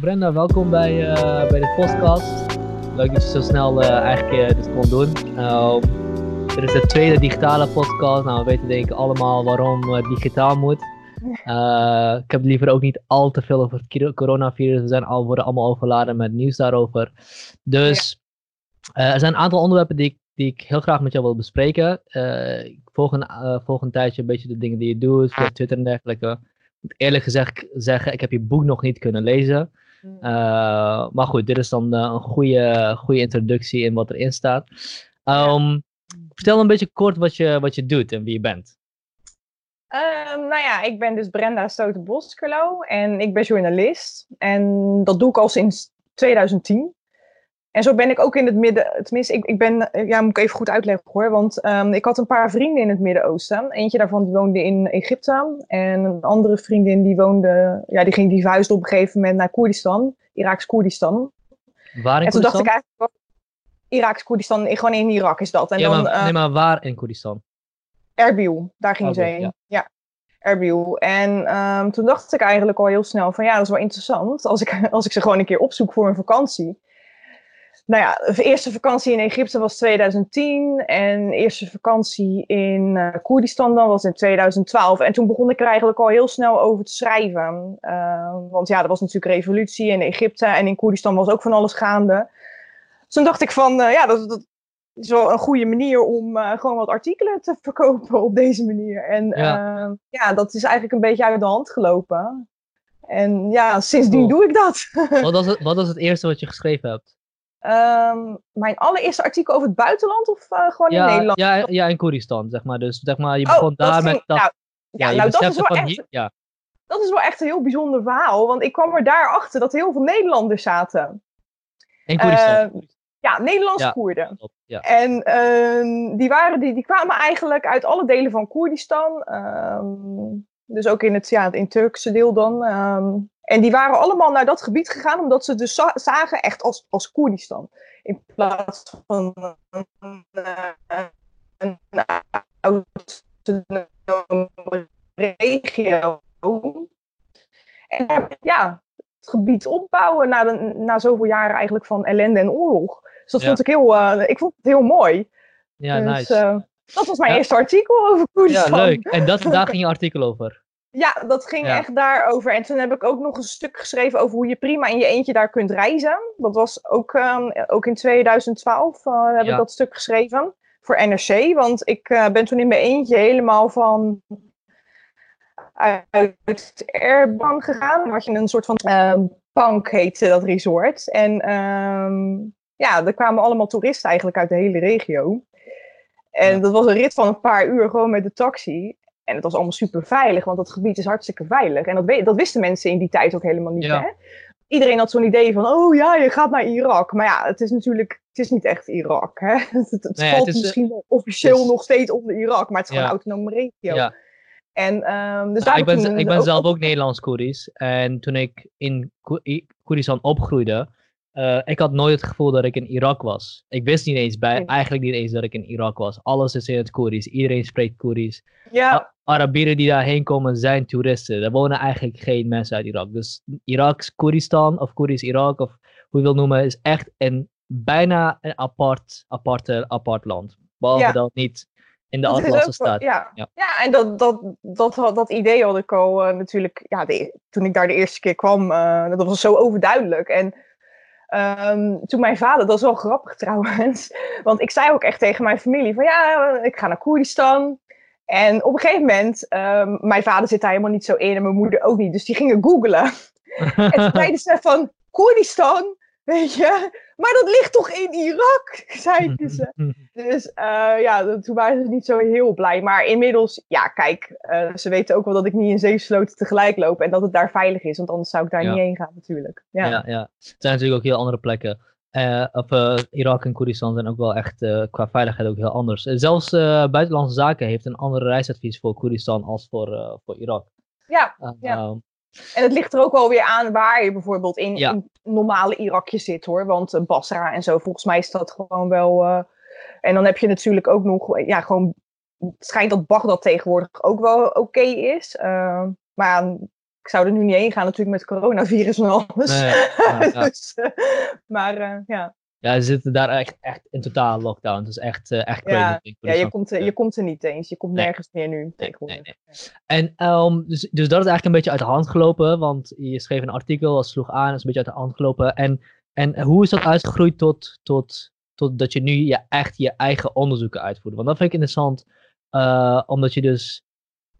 Brenda, welkom bij, uh, bij de podcast. Leuk dat je zo snel uh, eigenlijk uh, dit kon doen. Uh, dit is de tweede digitale podcast. Nou, we weten denk ik allemaal waarom het digitaal moet. ik heb liever ook niet al te veel over het coronavirus. We zijn al, worden allemaal overladen met nieuws daarover. Dus er zijn een aantal onderwerpen die ik, die ik heel graag met jou wil bespreken. ik volg een, volg een tijdje een beetje de dingen die je doet, via Twitter en dergelijke moet eerlijk gezegd zeggen, ik heb je boek nog niet kunnen lezen. Uh, maar goed, dit is dan uh, een goede, goede introductie in wat erin staat. Um, Vertel een beetje kort wat je, wat je doet en wie je bent. Um, nou ja, ik ben dus Brenda Stoten-Boskerlo en ik ben journalist. En dat doe ik al sinds 2010. En zo ben ik ook in het midden, tenminste, ik, ik ben, ja, moet ik even goed uitleggen hoor, want um, ik had een paar vrienden in het Midden-Oosten. Eentje daarvan die woonde in Egypte en een andere vriendin die woonde, ja, die ging, die verhuisde op een gegeven moment naar Koerdistan, Iraaks Koerdistan. Waar in en toen dacht ik eigenlijk, Iraaks Koerdistan, gewoon in Irak is dat. En ja, dan, maar, uh, nee, maar waar in Koerdistan? Erbil, daar ging ze heen. Ja. ja. Erbil. En um, toen dacht ik eigenlijk al heel snel van ja, dat is wel interessant als ik, als ik ze gewoon een keer opzoek voor een vakantie nou ja, de eerste vakantie in Egypte was 2010 en de eerste vakantie in uh, Koerdistan dan was in 2012. En toen begon ik er eigenlijk al heel snel over te schrijven. Uh, want ja, er was natuurlijk revolutie in Egypte en in Koerdistan was ook van alles gaande. Dus toen dacht ik van, uh, ja, dat, dat, is wel een goede manier om gewoon wat artikelen te verkopen op deze manier. En ja. ja, dat is eigenlijk een beetje uit de hand gelopen. En ja, sindsdien doe ik dat. wat, was het, wat was het eerste wat je geschreven hebt? Um, mijn allereerste artikel over het buitenland of uh, gewoon ja, in Nederland? Ja, ja, in Koerdistan, zeg maar. Dus zeg maar, je begon oh, daar met dat... Nou, ja, ja nou, dat is wel echt... Hier, ja. Dat is wel echt een heel bijzonder verhaal. Want ik kwam er daarachter dat heel veel Nederlanders zaten. In Koerdistan? Uh, ja, Nederlandse ja, Koerden. Ja. En uh, die, waren, die, die kwamen eigenlijk uit alle delen van Koerdistan. Um, dus ook in het, ja, in het Turkse deel dan. Um, en die waren allemaal naar dat gebied gegaan omdat ze dus zagen echt als, als Koerdistan. In plaats van een, een, autonome regio. En ja, het gebied opbouwen na, de, na zoveel jaren eigenlijk van ellende en oorlog. Dus dat Ja. vond ik heel, uh, ik vond het heel mooi. Ja, dus, nice. uh, dat was mijn Ja. eerste artikel over ja, Koerdistan. leuk. En dat, daar ging je artikel over. Ja, dat ging Ja. echt daarover. En toen heb ik ook nog een stuk geschreven over hoe je prima in je eentje daar kunt reizen. Dat was ook, ehm, ook in 2012 uh, heb Ja. ik dat stuk geschreven voor NRC. Want ik uh, ben toen in mijn eentje helemaal van uit Erban gegaan. Dan had je een soort van ehm Pank heette dat resort. En ehm, ja, er kwamen allemaal toeristen eigenlijk uit de hele regio. En Ja. dat was een rit van een paar uur gewoon met de taxi. En het was allemaal super veilig, want dat gebied is hartstikke veilig. En dat, dat wisten mensen in die tijd ook helemaal niet. Ja. Hè? Iedereen had zo'n idee van, oh ja, je gaat naar Irak. Maar ja, het is natuurlijk, het is niet echt Irak. Hè? Het, het, valt is, eh, misschien wel officieel is- nog steeds onder Irak, maar het is gewoon een autonome regio. Ja. En, ehm, dus Nou, ik ben, ik ben ook- zelf ook Nederlands-Koerdisch. En toen ik in Koerdistan opgroeide, eh ik had nooit het gevoel dat ik in Irak was. Ik wist niet eens bij, Nee. eigenlijk niet eens dat ik in Irak was. Alles is in het Koerdisch. Iedereen spreekt Koerdisch. Ja, Arabieren die daarheen komen zijn toeristen. Er wonen eigenlijk geen mensen uit Irak. Dus Iraks Koerdistan of Koerdisch Irak of hoe je wil noemen, is echt een bijna een apart, aparte, apart land. Behalve Ja. dat niet in de ook wel- staat. Ja. Ja. Ja. en dat, dat, dat, dat, idee had ik al eh, natuurlijk, ja, de- toen ik daar de eerste keer kwam, eh, dat was zo overduidelijk. En ehm, toen mijn vader, dat is wel grappig trouwens, want ik zei ook echt tegen mijn familie van ja, ik ga naar Koerdistan. En op een gegeven moment, ehm, mijn vader zit daar helemaal niet zo in en mijn moeder ook niet, dus die gingen googlen. En toen zeiden ze van, Koerdistan, weet je, maar dat ligt toch in Irak, zeiden ze. Dus eh, ja, toen waren ze niet zo heel blij. Maar inmiddels, ja, kijk, eh, ze weten ook wel dat ik niet in zeven sloten tegelijk loop en dat het daar veilig is, want anders zou ik daar Ja. niet heen gaan natuurlijk. Ja, Ja, ja. Het zijn natuurlijk ook heel andere plekken. Of, eh, Irak en Koerdistan zijn ook wel echt qua veiligheid ook heel anders. Zelfs Buitenlandse Zaken heeft een andere reisadvies voor Koerdistan als voor, voor Irak. ja. Ja. Eh, en het ligt er ook wel weer aan waar je bijvoorbeeld in, Ja. in normale Irakje zit hoor. Want eh, Basra en zo, volgens mij is dat gewoon wel. eh, en dan heb je natuurlijk ook nog, ja, gewoon. Het schijnt dat Bagdad tegenwoordig ook wel oké is. Eh, maar ik zou er nu niet heen gaan natuurlijk met coronavirus en alles. dus, maar ja. Ja, ze zitten daar echt, echt in totaal lockdown. Het is echt, uh, echt crazy. Ja, ja je, komt, je komt er niet eens. Je komt nergens meer nu tegenwoordig. En um, dus, dus dat is eigenlijk een beetje uit de hand gelopen. Want je schreef een artikel, dat sloeg aan, dat is een beetje uit de hand gelopen. En, en hoe is dat uitgegroeid tot, tot, tot dat je nu je, echt je eigen onderzoeken uitvoert? Want dat vind ik interessant. Uh, omdat je dus,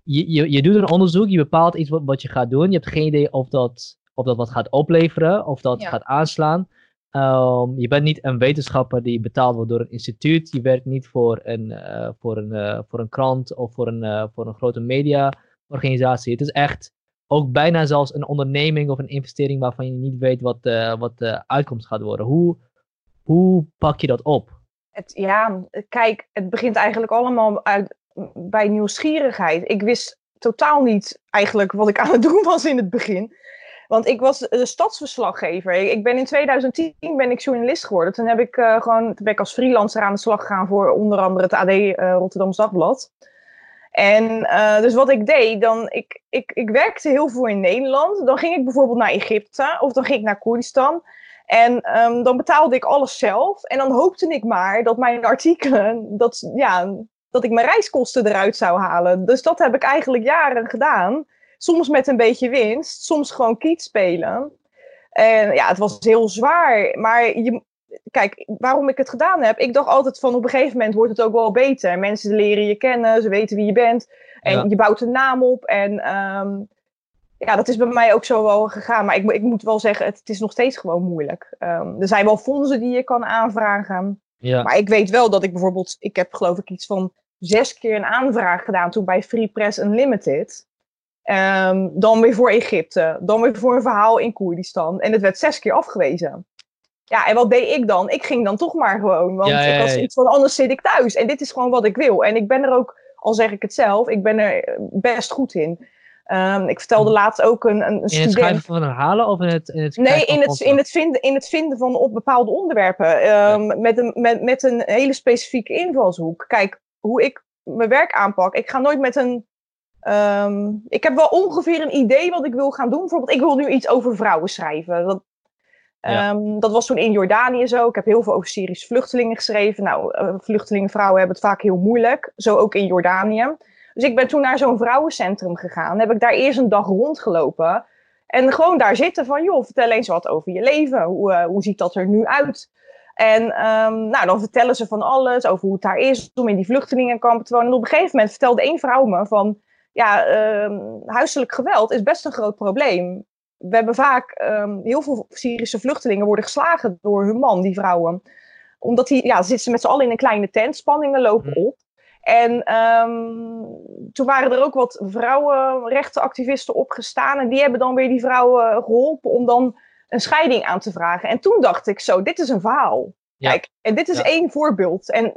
je, je, je doet een onderzoek, je bepaalt iets wat, wat je gaat doen. Je hebt geen idee of dat, of dat wat gaat opleveren, of dat gaat aanslaan. Um, je bent niet een wetenschapper die betaald wordt door een instituut. Je werkt niet voor een, uh, voor een, uh, voor een krant of voor een, uh, voor een grote mediaorganisatie. Het is echt ook bijna zelfs een onderneming of een investering waarvan je niet weet wat, wat de uitkomst gaat worden. Hoe, hoe pak je dat op? Het, ja, kijk, het begint eigenlijk allemaal uit, bij nieuwsgierigheid. Ik wist totaal niet eigenlijk wat ik aan het doen was in het begin. Want ik was de stadsverslaggever. Ik ben in 2010 ben ik journalist geworden. Toen heb ik uh, gewoon toen ben ik als freelancer aan de slag gegaan voor onder andere het AD eh, Rotterdams Dagblad. En uh, dus wat ik deed, dan, ik, ik, ik werkte heel veel in Nederland. Dan ging ik bijvoorbeeld naar Egypte of dan ging ik naar Koerdistan. En um, dan betaalde ik alles zelf. En dan hoopte ik maar dat mijn artikelen, dat, ja, dat ik mijn reiskosten eruit zou halen. Dus dat heb ik eigenlijk jaren gedaan. Soms met een beetje winst, soms gewoon kiet spelen. En ja, het was heel zwaar. Maar je, kijk, waarom ik het gedaan heb, ik dacht altijd van op een gegeven moment wordt het ook wel beter. Mensen leren je kennen, ze weten wie je bent. En je bouwt een naam op. En um, ja, dat is bij mij ook zo wel gegaan. Maar ik, ik moet wel zeggen, het, het is nog steeds gewoon moeilijk. Um, er zijn wel fondsen die je kan aanvragen. Ja. Maar ik weet wel dat ik bijvoorbeeld, ik heb geloof ik iets van zes keer een aanvraag gedaan toen bij Free Press Unlimited. Um, dan weer voor Egypte. Dan weer voor een verhaal in Koerdistan. En het werd zes keer afgewezen. Ja, en wat deed ik dan? Ik ging dan toch maar gewoon. Want ik was iets van anders zit ik thuis. En dit is gewoon wat ik wil. En ik ben er ook, al zeg ik het zelf, ik ben er best goed in. Um, ik vertelde hm. laatst ook een, een, student... In het schrijven van verhalen of in het... In het nee, in het, in, het vinden, in het vinden van op bepaalde onderwerpen. Um, met, een, met, met een hele specifieke invalshoek. Kijk, hoe ik mijn werk aanpak. Ik ga nooit met een Um, ik heb wel ongeveer een idee wat ik wil gaan doen. Bijvoorbeeld, ik wil nu iets over vrouwen schrijven. Dat, um, dat was toen in Jordanië zo. Ik heb heel veel over Syrische vluchtelingen geschreven. Nou, uh, vluchtelingen, vrouwen hebben het vaak heel moeilijk. Zo ook in Jordanië. Dus ik ben toen naar zo'n vrouwencentrum gegaan. Heb ik daar eerst een dag rondgelopen. En gewoon daar zitten van, joh, vertel eens wat over je leven. Hoe, uh, hoe ziet dat er nu uit? En um, nou, dan vertellen ze van alles over hoe het daar is om in die vluchtelingenkampen te wonen. En op een gegeven moment vertelde één vrouw me van ja, um, huiselijk geweld is best een groot probleem. We hebben vaak, um, heel veel Syrische vluchtelingen worden geslagen door hun man, die vrouwen. Omdat die, ja, zitten ze met z'n allen in een kleine tent, spanningen lopen mhm. op. En um, toen waren er ook wat vrouwenrechtenactivisten opgestaan. En die hebben dan weer die vrouwen geholpen om dan een scheiding aan te vragen. En toen dacht ik zo, dit is een verhaal. Kijk, en dit is één voorbeeld. En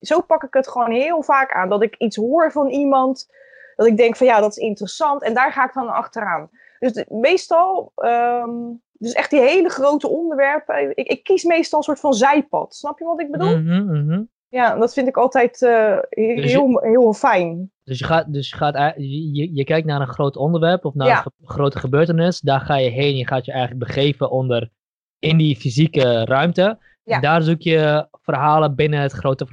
zo pak ik het gewoon heel vaak aan. Dat ik iets hoor van iemand dat ik denk van ja, dat is interessant. En daar ga ik dan achteraan. Dus meestal, um, dus echt die hele grote onderwerpen. Ik, ik, kies meestal een soort van zijpad. Snap je wat ik bedoel? Mm -hmm, Ja, dat vind ik altijd uh, heel, dus je, heel fijn. Dus, je, gaat, dus je, gaat, je, je kijkt naar een groot onderwerp of naar een grote gebeurtenis. Daar ga je heen. Je gaat je eigenlijk begeven onder in die fysieke ruimte. Ja. En daar zoek je verhalen binnen het grote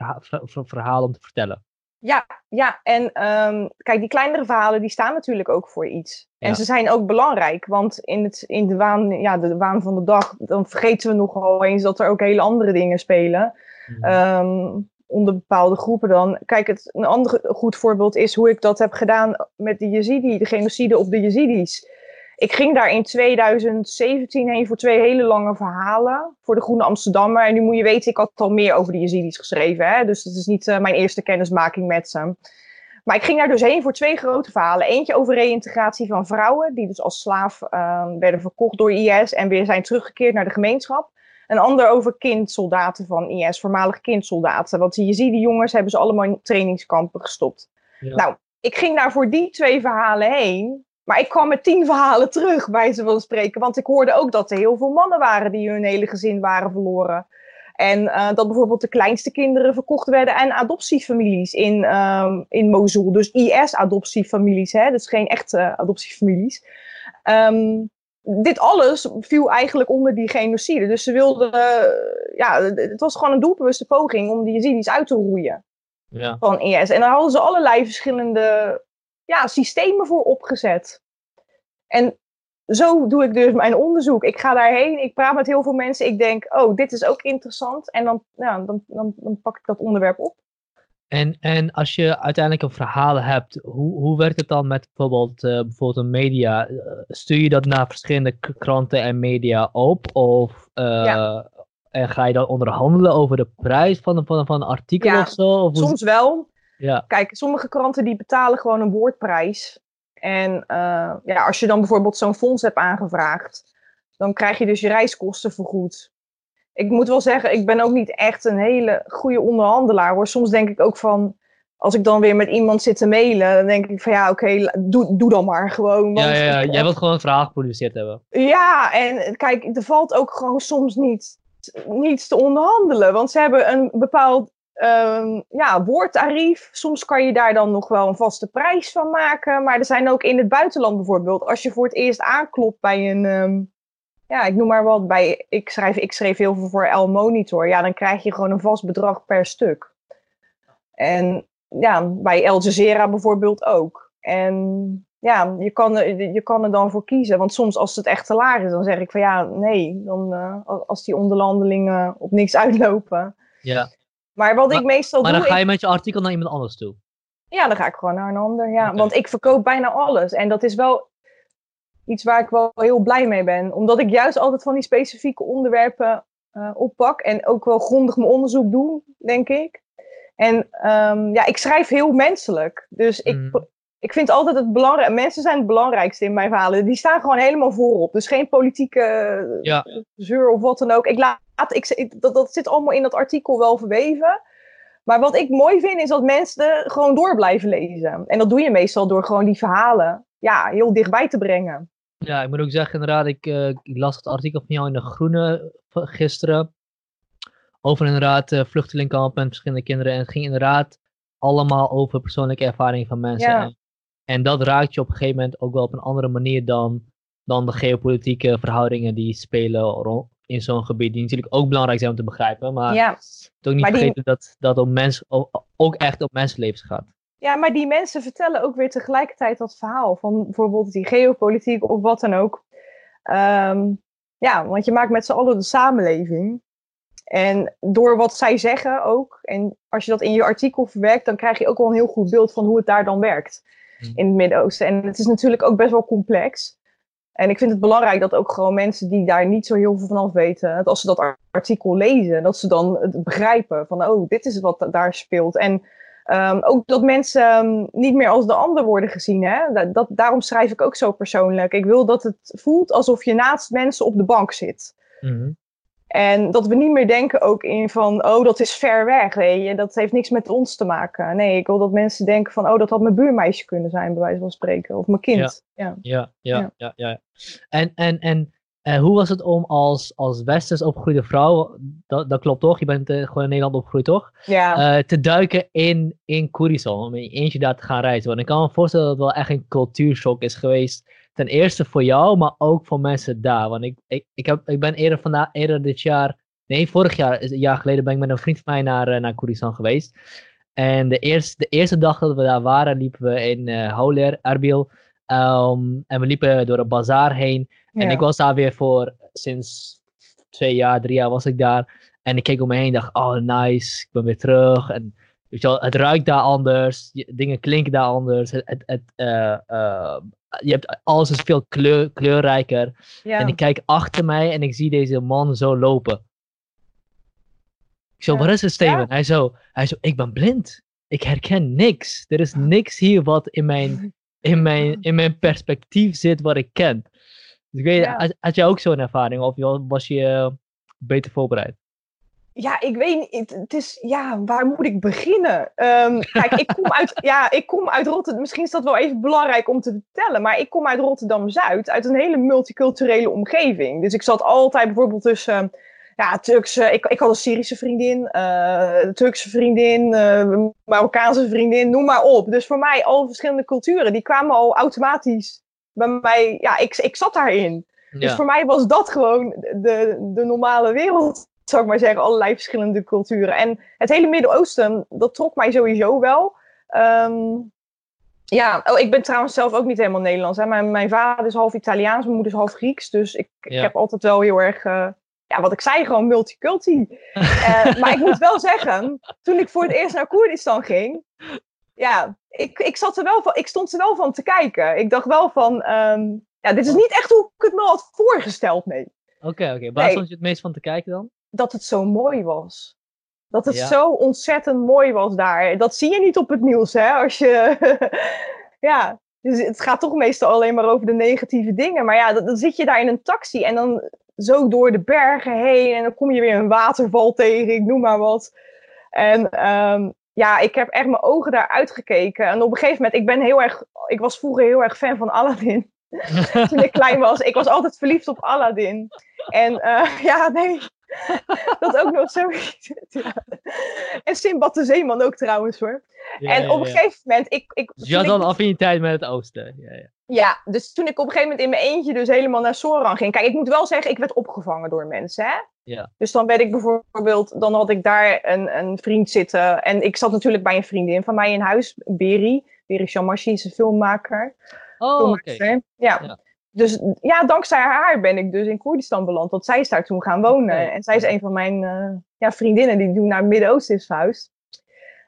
verhaal om te vertellen. Ja, ja. en um, kijk, die kleinere verhalen die staan natuurlijk ook voor iets. En ze zijn ook belangrijk, want in, het, in de, waan, ja, de waan van de dag, dan vergeten we nogal eens dat er ook hele andere dingen spelen. Mm. onder bepaalde groepen dan. Kijk, het, een ander goed voorbeeld is hoe ik dat heb gedaan met de Yazidi, de genocide op de Yazidis ik ging daar in 2017 heen voor twee hele lange verhalen voor de Groene Amsterdammer. En nu moet je weten, ik had al meer over de Yazidis geschreven. Hè? Dus dat is niet uh, mijn eerste kennismaking met ze. Maar ik ging daar dus heen voor twee grote verhalen. Eentje over reïntegratie van vrouwen, die dus als slaaf uh, werden verkocht door IS en weer zijn teruggekeerd naar de gemeenschap. Een ander over kindsoldaten van IS, voormalige kindsoldaten. Want die Yazidi jongens hebben ze allemaal in trainingskampen gestopt. Ja. Nou, ik ging daar voor die twee verhalen heen. Maar ik kwam met tien verhalen terug, bij ze van spreken. Want ik hoorde ook dat er heel veel mannen waren die hun hele gezin waren verloren. En uh, dat bijvoorbeeld de kleinste kinderen verkocht werden aan adoptiefamilies in, um, in Mosul. Dus IS-adoptiefamilies, hè? dus geen echte adoptiefamilies. Ehm, dit alles viel eigenlijk onder die genocide. Dus ze wilden, ja, het was gewoon een doelbewuste poging om die Yazidis uit te roeien Ja. van IS. En daar hadden ze allerlei verschillende ja, systemen voor opgezet. En zo doe ik dus mijn onderzoek. Ik ga daarheen, ik praat met heel veel mensen. Ik denk, oh, dit is ook interessant. En dan, ja, dan, dan, dan pak ik dat onderwerp op. En, en als je uiteindelijk een verhaal hebt, hoe, hoe werkt het dan met bijvoorbeeld, eh, bijvoorbeeld een media? Eh, Stuur je dat naar verschillende kranten en media op? Of eh, Ja. en ga je dan onderhandelen over de prijs van, een- van, van een artikel Ja, of zo? Of Soms wel. Ja, Kijk, sommige kranten die betalen gewoon een woordprijs. En eh, ja, als je dan bijvoorbeeld zo'n fonds hebt aangevraagd, dan krijg je dus je reiskosten vergoed. Ik moet wel zeggen, ik ben ook niet echt een hele goede onderhandelaar hoor. Soms denk ik ook van, als ik dan weer met iemand zit te mailen, dan denk ik van ja, oké, doe, doe dan maar gewoon. ja, want ja, ja. ik- jij wilt gewoon een verhaal geproduceerd hebben. ja, en kijk, er valt ook gewoon soms niet, niets te onderhandelen. Want ze hebben een bepaald ehm, ja, woordtarief. Soms kan je daar dan nog wel een vaste prijs van maken. Maar er zijn ook in het buitenland bijvoorbeeld, als je voor het eerst aanklopt bij een. ehm, ja, ik noem maar wat. Bij, ik, schrijf, ik schreef heel veel voor El Monitor. Ja, dan krijg je gewoon een vast bedrag per stuk. En ja, bij Al Jazeera bijvoorbeeld ook. En ja, je kan, er, je kan er dan voor kiezen. Want soms als het echt te laag is, dan zeg ik van ja, nee. Dan, eh, als die onderhandelingen op niks uitlopen. Ja. Maar wat Maar- ik meestal Maar doe, dan ga je met je artikel naar iemand anders toe. ja, dan ga ik gewoon naar een ander. Ja. Want ik verkoop bijna alles. En dat is wel iets waar ik wel heel blij mee ben. Omdat ik juist altijd van die specifieke onderwerpen eh, oppak. En ook wel grondig mijn onderzoek doe, denk ik. En ehm, ja, ik schrijf heel menselijk. Dus ik, Mm. ik vind altijd het belangrijk. Mensen zijn het belangrijkste in mijn verhalen. Die staan gewoon helemaal voorop. Dus geen politieke Ja. zeur of wat dan ook. Ik laat, ik, ik- dat, dat zit allemaal in dat artikel wel verweven. Maar wat ik mooi vind is dat mensen gewoon door blijven lezen. En dat doe je meestal door gewoon die verhalen ja, heel dichtbij te brengen. Ja, ik moet ook zeggen, inderdaad, ik, eh, ik las het artikel van jou in de Groene gisteren. Over inderdaad uh, vluchtelingkampen en verschillende kinderen. En het ging inderdaad allemaal over persoonlijke ervaringen van mensen. Ja. En, en dat raakt je op een gegeven moment ook wel op een andere manier dan, dan de geopolitieke verhoudingen die spelen in zo'n gebied. Die natuurlijk ook belangrijk zijn om te begrijpen. Maar Ja. ook niet Maar die- vergeten dat dat om mens, ook echt op mensenlevens gaat. ja, maar die mensen vertellen ook weer tegelijkertijd dat verhaal. Van bijvoorbeeld die geopolitiek of wat dan ook. Ehm, ja, want je maakt met z'n allen de samenleving. En door wat zij zeggen ook, en als je dat in je artikel verwerkt, dan krijg je ook wel een heel goed beeld van hoe het daar dan werkt Hmm. in het Midden-Oosten. En het is natuurlijk ook best wel complex. En ik vind het belangrijk dat ook gewoon mensen die daar niet zo heel veel van af weten, dat als ze dat artikel lezen, dat ze dan het begrijpen van, oh, dit is wat daar speelt. En ehm, ook dat mensen ehm, niet meer als de ander worden gezien. Hè? Dat, daarom schrijf ik ook zo persoonlijk. Ik wil dat het voelt alsof je naast mensen op de bank zit. Mhm. En dat we niet meer denken ook in van, oh, dat is ver weg, weet je. Dat heeft niks met ons te maken. Nee, ik wil dat mensen denken van, oh, dat had mijn buurmeisje kunnen zijn, bij wijze van spreken. Of mijn kind. Ja. Ja, ja, Ja. ja, ja. En, en, en eh, hoe was het om als, als westers opgegroeide vrouw, dat, dat klopt toch? Je bent eh, gewoon in Nederland opgegroeid toch? Ja. Eh, te duiken in, in Koerison, om in je eentje daar te gaan reizen. Want ik kan me voorstellen dat het wel echt een cultuurshock is geweest. Ten eerste voor jou, maar ook voor mensen daar. Want ik, ik, ik, heb, ik ben eerder, vandaag, eerder dit jaar, nee, vorig jaar, is- een jaar geleden, ben ik met een vriend van mij naar, eh, naar Koerison geweest. En de eerste, de eerste dag dat we daar waren, liepen we in eh Houler, Erbil. Ehm, en we liepen door een bazaar heen. En ik was daar weer voor, sinds twee jaar, drie jaar was ik daar. En ik keek om me heen en dacht, oh nice, ik ben weer terug. En weet je wel, het ruikt daar anders, dingen klinken daar anders. Het, het, het, eh, je hebt, alles is veel kleur, kleurrijker. ja. En ik kijk achter mij en ik zie deze man zo lopen. Ik zo, Ja. wat is het Steven? Ja. Hij, zo, hij zo, ik ben blind. Ik herken niks. Er is niks hier wat in mijn, in mijn, in mijn perspectief zit wat ik ken. Dus ik weet, had, had jij ook zo'n ervaring of was je eh, beter voorbereid? Ja, ik weet niet. Het, is, ja, waar moet ik beginnen? Ehm, kijk, ik kom uit, ja, ik kom uit Rotterdam. Misschien is dat wel even belangrijk om te vertellen. Maar ik kom uit Rotterdam-Zuid, uit een hele multiculturele omgeving. Dus ik zat altijd bijvoorbeeld tussen, ja, Turkse... Ik, ik had een Syrische vriendin, eh, Turkse vriendin, eh, Marokkaanse vriendin, noem maar op. Dus voor mij al verschillende culturen, die kwamen al automatisch bij mij, ja, ik, ik zat daarin. Dus voor mij was dat gewoon de, de normale wereld, zou ik maar zeggen. Allerlei verschillende culturen. En het hele Midden-Oosten, dat trok mij sowieso wel. Ehm, ja, oh, ik ben trouwens zelf ook niet helemaal Nederlands. Hè. Mijn, mijn vader is half Italiaans, mijn moeder is half Grieks. Dus ik, ik heb altijd wel heel erg, uh, ja, wat ik zei, gewoon multiculti. uh, maar ik moet wel zeggen, toen ik voor het eerst naar Koerdistan ging, ja, ik, ik, zat er wel van, ik stond er wel van te kijken. Ik dacht wel van, um, ja, dit is niet echt hoe ik het me had voorgesteld, nee. Oké, oké. Waar stond je het meest van te kijken dan? Dat het zo mooi was. Dat het zo ontzettend mooi was daar. Dat zie je niet op het nieuws, hè? Als je. ja, dus het gaat toch meestal alleen maar over de negatieve dingen. Maar ja, dan, dan, zit je daar in een taxi en dan zo door de bergen heen. En dan kom je weer een waterval tegen, ik noem maar wat. En um, ja, ik heb echt mijn ogen daar uitgekeken. En op een gegeven moment, ik ben heel erg. Ik was vroeger heel erg fan van Aladdin. Toen ik klein was. Ik was altijd verliefd op Aladdin. En uh, ja, nee. dat ook nog zo. ja. En Simbad de Zeeman ook trouwens hoor. en op een gegeven moment. Ik, ik, dus je had dan affiniteit met het oosten. Ja, ja. ja, dus toen ik op een gegeven moment in mijn eentje dus helemaal naar Soran ging. Kijk, ik moet wel zeggen, ik werd opgevangen door mensen. Hè? Ja. Dus dan werd ik bijvoorbeeld, dan had ik daar een, een vriend zitten. En ik zat natuurlijk bij een vriendin van mij in huis, Beri. Beri Shamashi is een filmmaker. Oh, oké. Ja. ja. Dus ja, dankzij haar ben ik dus in Koerdistan beland. Want zij is daar toen gaan wonen. En zij is een van mijn uh, ja, vriendinnen die toen naar het Midden-Oosten is verhuisd.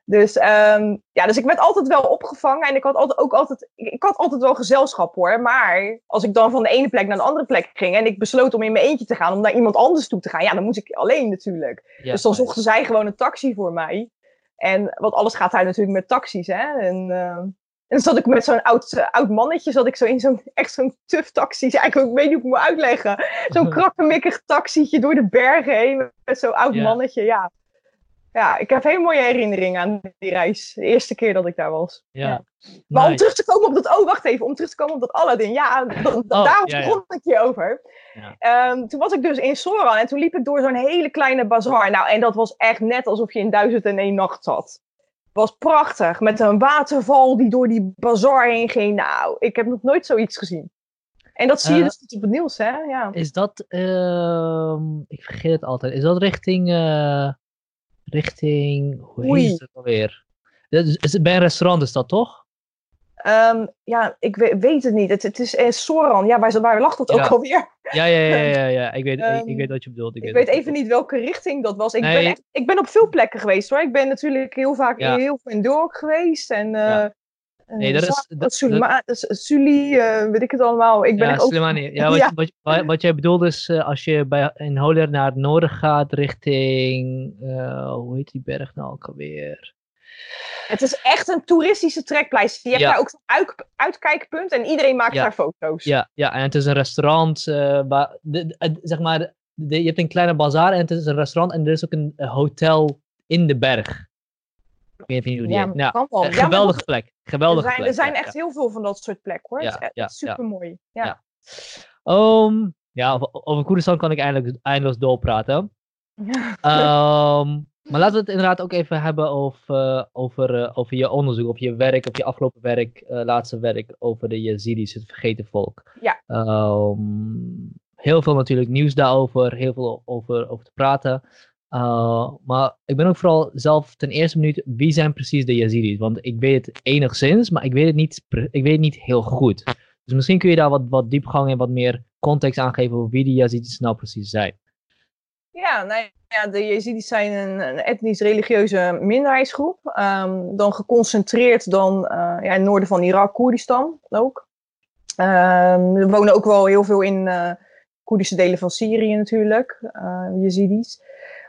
Dus, um, ja, dus ik werd altijd wel opgevangen. En ik had altijd, ook altijd, ik had altijd wel gezelschap hoor. Maar als ik dan van de ene plek naar de andere plek ging. En ik besloot om in mijn eentje te gaan. Om naar iemand anders toe te gaan. Ja, dan moest ik alleen natuurlijk. dus dan zochten zij gewoon een taxi voor mij. En want alles gaat daar natuurlijk met taxis. Hè? En, uh, en dan zat ik met zo'n oud, uh, oud mannetje, zat ik zo in zo'n echt zo'n tuf taxi. Eigenlijk, ik weet niet hoe ik moet uitleggen. Zo'n krakkemikkig taxietje door de bergen heen. Met zo'n oud mannetje, ja. Ja, ik heb hele mooie herinneringen aan die reis. De eerste keer dat ik daar was. Ja. Maar om terug te komen op dat, oh wacht even, om terug te komen op dat Aladdin. Ja, oh, daar begon ik je over. Um, toen was ik dus in Soran en toen liep ik door zo'n hele kleine bazaar. Nou, en dat was echt net alsof je in duizend en één nacht zat was prachtig. Met een waterval die door die bazaar heen ging. Nou, ik heb nog nooit zoiets gezien. En dat zie je uh, dus op het nieuws, hè? Ja. Is dat, uh, ik vergeet het altijd, is dat richting, uh, richting, hoe Oei. heet het alweer? Het bij een restaurant is dat toch? Um, ja, ik weet, weet, het niet. Het, het is uh, Soran. Ja, waar, waar lag dat ja. ook alweer? Ja, ja, ja, ja, ja. Ik, weet, um, ik, ik, weet wat je bedoelt. Ik, ik weet, even niet welke richting dat was. Ik, nee. ben echt, ik ben op veel plekken geweest hoor. Ik ben natuurlijk heel vaak ja. heel veel in Dork geweest. En uh. Nee, dat is... Dat, Sulima, dat, Suli, uh, weet ik het allemaal. Ik ben ja, ook... Ja, wat, ja. Wat, wat, wat, jij bedoelt is, uh, als je bij, in Holer naar het noorden gaat, richting... Uh, hoe heet die berg nou ook alweer? Het is echt een toeristische trekpleister. Je hebt ja. daar ook zo'n uit, uitkijkpunt en iedereen maakt ja. daar foto's. Ja, ja, en het is een restaurant. Uh, waar, de, de, zeg maar, de, je hebt een kleine bazaar en het is een restaurant en er is ook een hotel in de berg. Ik weet niet hoe die ja, heet. Nou, geweldige ja, plek. Geweldige er zijn, plek. Er zijn echt heel veel van dat soort plekken hoor. Ja, het is super mooi. Ja. Um, ja, over, over Koerdistan kan ik eindelijk eindeloos doorpraten. um, maar laten we het inderdaad ook even hebben over, uh, over, uh, over je onderzoek, of je werk, of je afgelopen werk, uh, laatste werk over de Yazidis, het vergeten volk. Ja. Um, heel veel natuurlijk nieuws daarover, heel veel over, over te praten. maar ik ben ook vooral zelf ten eerste benieuwd, wie zijn precies de Yazidis? Want ik weet het enigszins, maar ik weet het niet, ik weet het niet heel goed. Dus misschien kun je daar wat, wat diepgang en wat meer context aan geven over wie die Yazidis nou precies zijn. Ja, nou ja, de Jezidis zijn een, een etnisch-religieuze minderheidsgroep. Um, dan geconcentreerd dan uh, ja, in het noorden van Irak, Koerdistan ook. Um, er wonen ook wel heel veel in uh, Koerdische delen van Syrië natuurlijk, uh, Jezidis.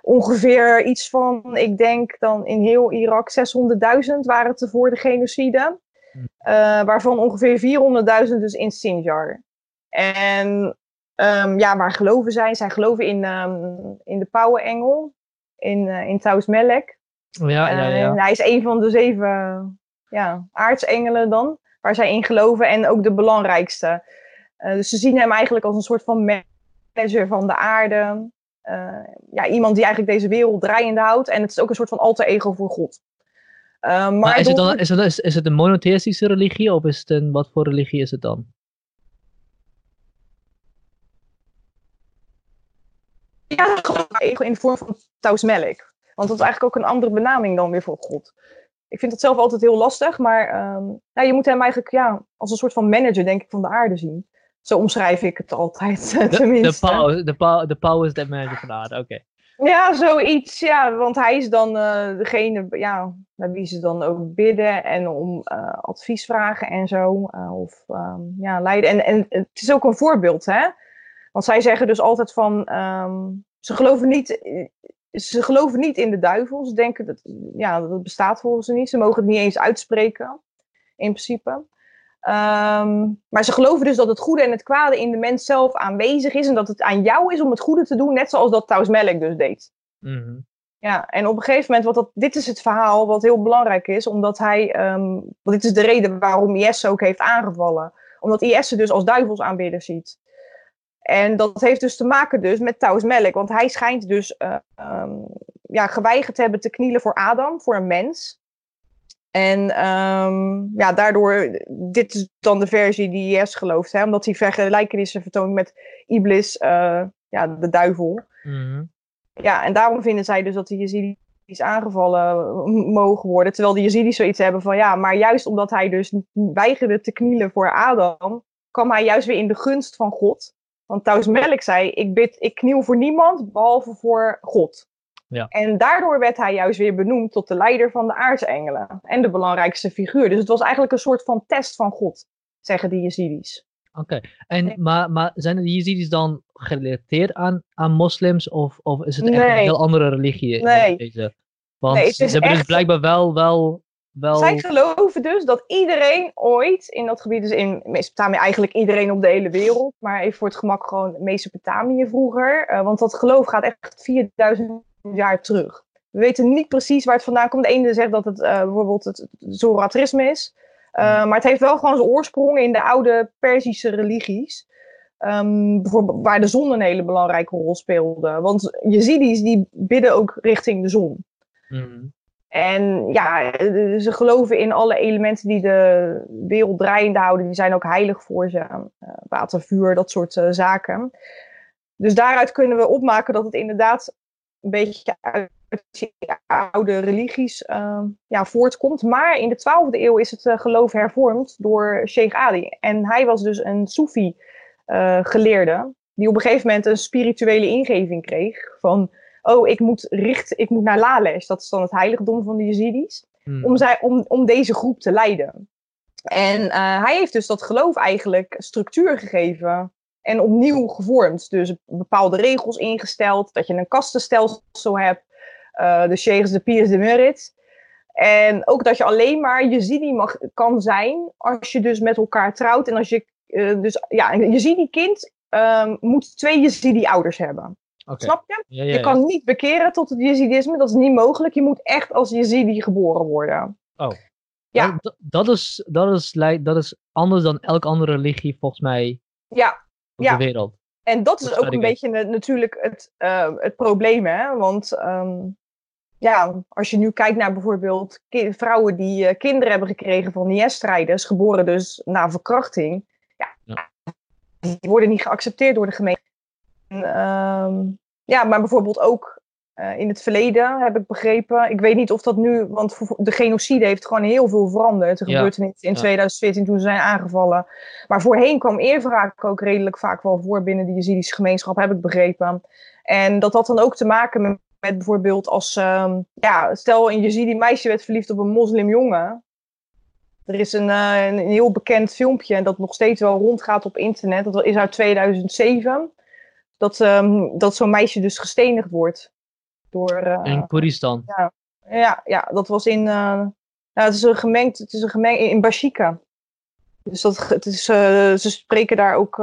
Ongeveer iets van, ik denk dan in heel Irak 600.000 waren het voor de genocide. waarvan ongeveer 400.000 dus in Sinjar. En Um, ja, waar geloven zij? Zij geloven in, um, in de Pauwenengel, in, uh, in Taus Melek. Ja, ja, ja. Uh, hij is een van de zeven ja, aartsengelen dan, waar zij in geloven en ook de belangrijkste. Uh, dus ze zien hem eigenlijk als een soort van manager van de aarde. ja, iemand die eigenlijk deze wereld draaiende houdt. En het is ook een soort van alter ego voor God. maar, maar is, het dan, is, het, is, is het een monotheïstische religie of is het een, wat voor religie is het dan? Ja, in de vorm van tausmelk. Want dat is eigenlijk ook een andere benaming dan weer voor God. Ik vind dat zelf altijd heel lastig, maar um, je moet hem eigenlijk ja, als een soort van manager, denk ik, van de aarde zien. Zo omschrijf ik het altijd, de, tenminste. De power, de, power, de power is de manager van de aarde, oké. Ja, zoiets, ja. Want hij is dan uh, degene ja, naar wie ze dan ook bidden en om uh, advies vragen en zo. Uh, of um, ja, leiden. En, en het is ook een voorbeeld, hè. Want zij zeggen dus altijd van, um, ze geloven niet ze geloven niet in de duivel. Ze denken dat, ja, dat bestaat volgens ze niet. Ze mogen het niet eens uitspreken, in principe. Um, maar ze geloven dus dat het goede en het kwade in de mens zelf aanwezig is. En dat het aan jou is om het goede te doen, net zoals dat Taus Melk dus deed. Mm -hmm. Ja, en op een gegeven moment, wat dat, dit is het verhaal wat heel belangrijk is, omdat hij, um, want dit is de reden waarom IS ook heeft aangevallen. Omdat IS ze dus als duivelsaanbidder ziet. En dat heeft dus te maken dus met Taus Melk. Want hij schijnt dus uh, um, ja, geweigerd te hebben te knielen voor Adam, voor een mens. En um, ja, daardoor, dit is dan de versie die IS gelooft. Hè, omdat hij vergelijkenissen vertoont met Iblis, uh, ja, de duivel. Mm -hmm. Ja, en daarom vinden zij dus dat de Yazidis aangevallen mogen worden. Terwijl de Yazidis zoiets hebben van, ja, maar juist omdat hij dus weigerde te knielen voor Adam, kwam hij juist weer in de gunst van God. Want Taus Melk zei, ik, bid, ik kniel voor niemand behalve voor God. Ja. En daardoor werd hij juist weer benoemd tot de leider van de aartsengelen. En de belangrijkste figuur. Dus het was eigenlijk een soort van test van God, zeggen die Yazidis. Oké, okay. en maar, maar zijn de Yazidis dan gerelateerd aan, aan moslims? Of, of is het echt nee. een heel andere religie? Nee. Deze? Want nee, ze hebben echt... dus blijkbaar wel, wel, wel... Zij geloven dus dat iedereen ooit in dat gebied, dus in Mesopotamië eigenlijk iedereen op de hele wereld, maar even voor het gemak gewoon Mesopotamië vroeger. Uh, want dat geloof gaat echt 4000 jaar terug. We weten niet precies waar het vandaan komt. De ene zegt dat het uh, bijvoorbeeld het Zoroastrisme is. Uh, maar het heeft wel gewoon zijn oorsprong in de oude Perzische religies. Um, bijvoorbeeld waar de zon een hele belangrijke rol speelde. Want Yazidis die bidden ook richting de zon. Mm. En ja, ze geloven in alle elementen die de wereld draaiende houden. Die zijn ook heilig voor ze. Uh, water, vuur, dat soort uh, zaken. Dus daaruit kunnen we opmaken dat het inderdaad een beetje uit die oude religies uh, ja, voortkomt. Maar in de 12e eeuw is het geloof hervormd door Sheikh Ali. En hij was dus een Soefi uh, geleerde. Die op een gegeven moment een spirituele ingeving kreeg. Van, oh, ik moet, richt, ik moet naar Lalesh. Dat is dan het heiligdom van de Yazidis. Hmm. Om, zij, om, om deze groep te leiden. En hij heeft dus dat geloof eigenlijk structuur gegeven en opnieuw gevormd. Dus bepaalde regels ingesteld, dat je een kastenstelsel hebt, uh, de sheikhs, de piers, de merit. En ook dat je alleen maar Yazidi mag, kan zijn als je dus met elkaar trouwt. En als je, uh, dus ja, een Yazidi-kind um, moet twee Yazidi-ouders hebben. Okay. Snap je? Ja, ja, je kan niet bekeren tot het Yazidisme, dat is niet mogelijk. Je moet echt als Yazidi geboren worden. Oh. Ja. Dat, dat, is, dat, is, dat is anders dan elke andere religie volgens mij ja, op ja. de wereld. En dat is ook een beetje natuurlijk het, uh, het probleem, hè? Want um, ja, als je nu kijkt naar bijvoorbeeld vrouwen die uh, kinderen hebben gekregen van IS-strijders, geboren dus na verkrachting, ja, Ja. die worden niet geaccepteerd door de gemeente. En, um, ja, maar bijvoorbeeld ook uh, in het verleden heb ik begrepen, ik weet niet of dat nu, want de genocide heeft gewoon heel veel veranderd. Er Ja. gebeurde iets in Ja. 2014 toen ze zijn aangevallen. Maar voorheen kwam eerwraak ook redelijk vaak wel voor binnen de Yazidische gemeenschap, heb ik begrepen. En dat had dan ook te maken met, met bijvoorbeeld als, um, ja, stel een Yazidi meisje werd verliefd op een moslimjongen. Er is een, uh, een heel bekend filmpje dat nog steeds wel rondgaat op internet. Dat is uit 2007. Dat, um, dat zo'n meisje dus gestenigd wordt. Door, uh, In Koeristan. ja, ja, dat was in. Uh, nou, het is een gemengd. Het is een gemengd in Bashika. Dus dat, het is, uh, ze spreken daar ook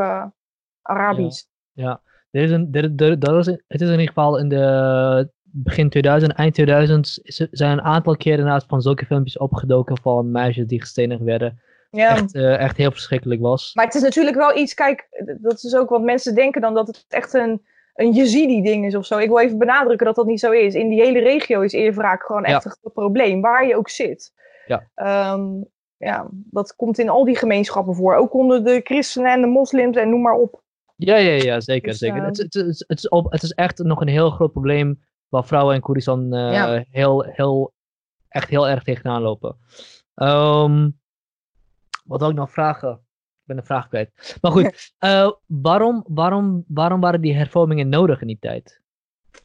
Arabisch. Ja, er is een, er, er, dat is, het is in ieder geval in de begin 2000, eind 2000 is, zijn een aantal keren inderdaad van zulke filmpjes opgedoken van meisjes die gestenigd werden. Ja. Echt, uh, echt heel verschrikkelijk was. Maar het is natuurlijk wel iets, kijk, dat is ook wat mensen denken dan dat het echt een, een Yazidi-ding is of zo. Ik wil even benadrukken dat dat niet zo is. In die hele regio is eerwraak gewoon echt Ja. een probleem, waar je ook zit. Ja. Um, ja, dat komt in al die gemeenschappen voor. Ook onder de christenen en de moslims en noem maar op. Ja, ja, ja zeker. Dus, zeker. Het, het, het, het, is op, het is echt nog een heel groot probleem waar vrouwen in Koerdistan uh, heel, heel, echt heel erg tegenaan lopen. Um, wat wil ik nog vragen? Ik ben een vraag kwijt. Maar goed, uh, waarom, waarom, waarom waren die hervormingen nodig in die tijd?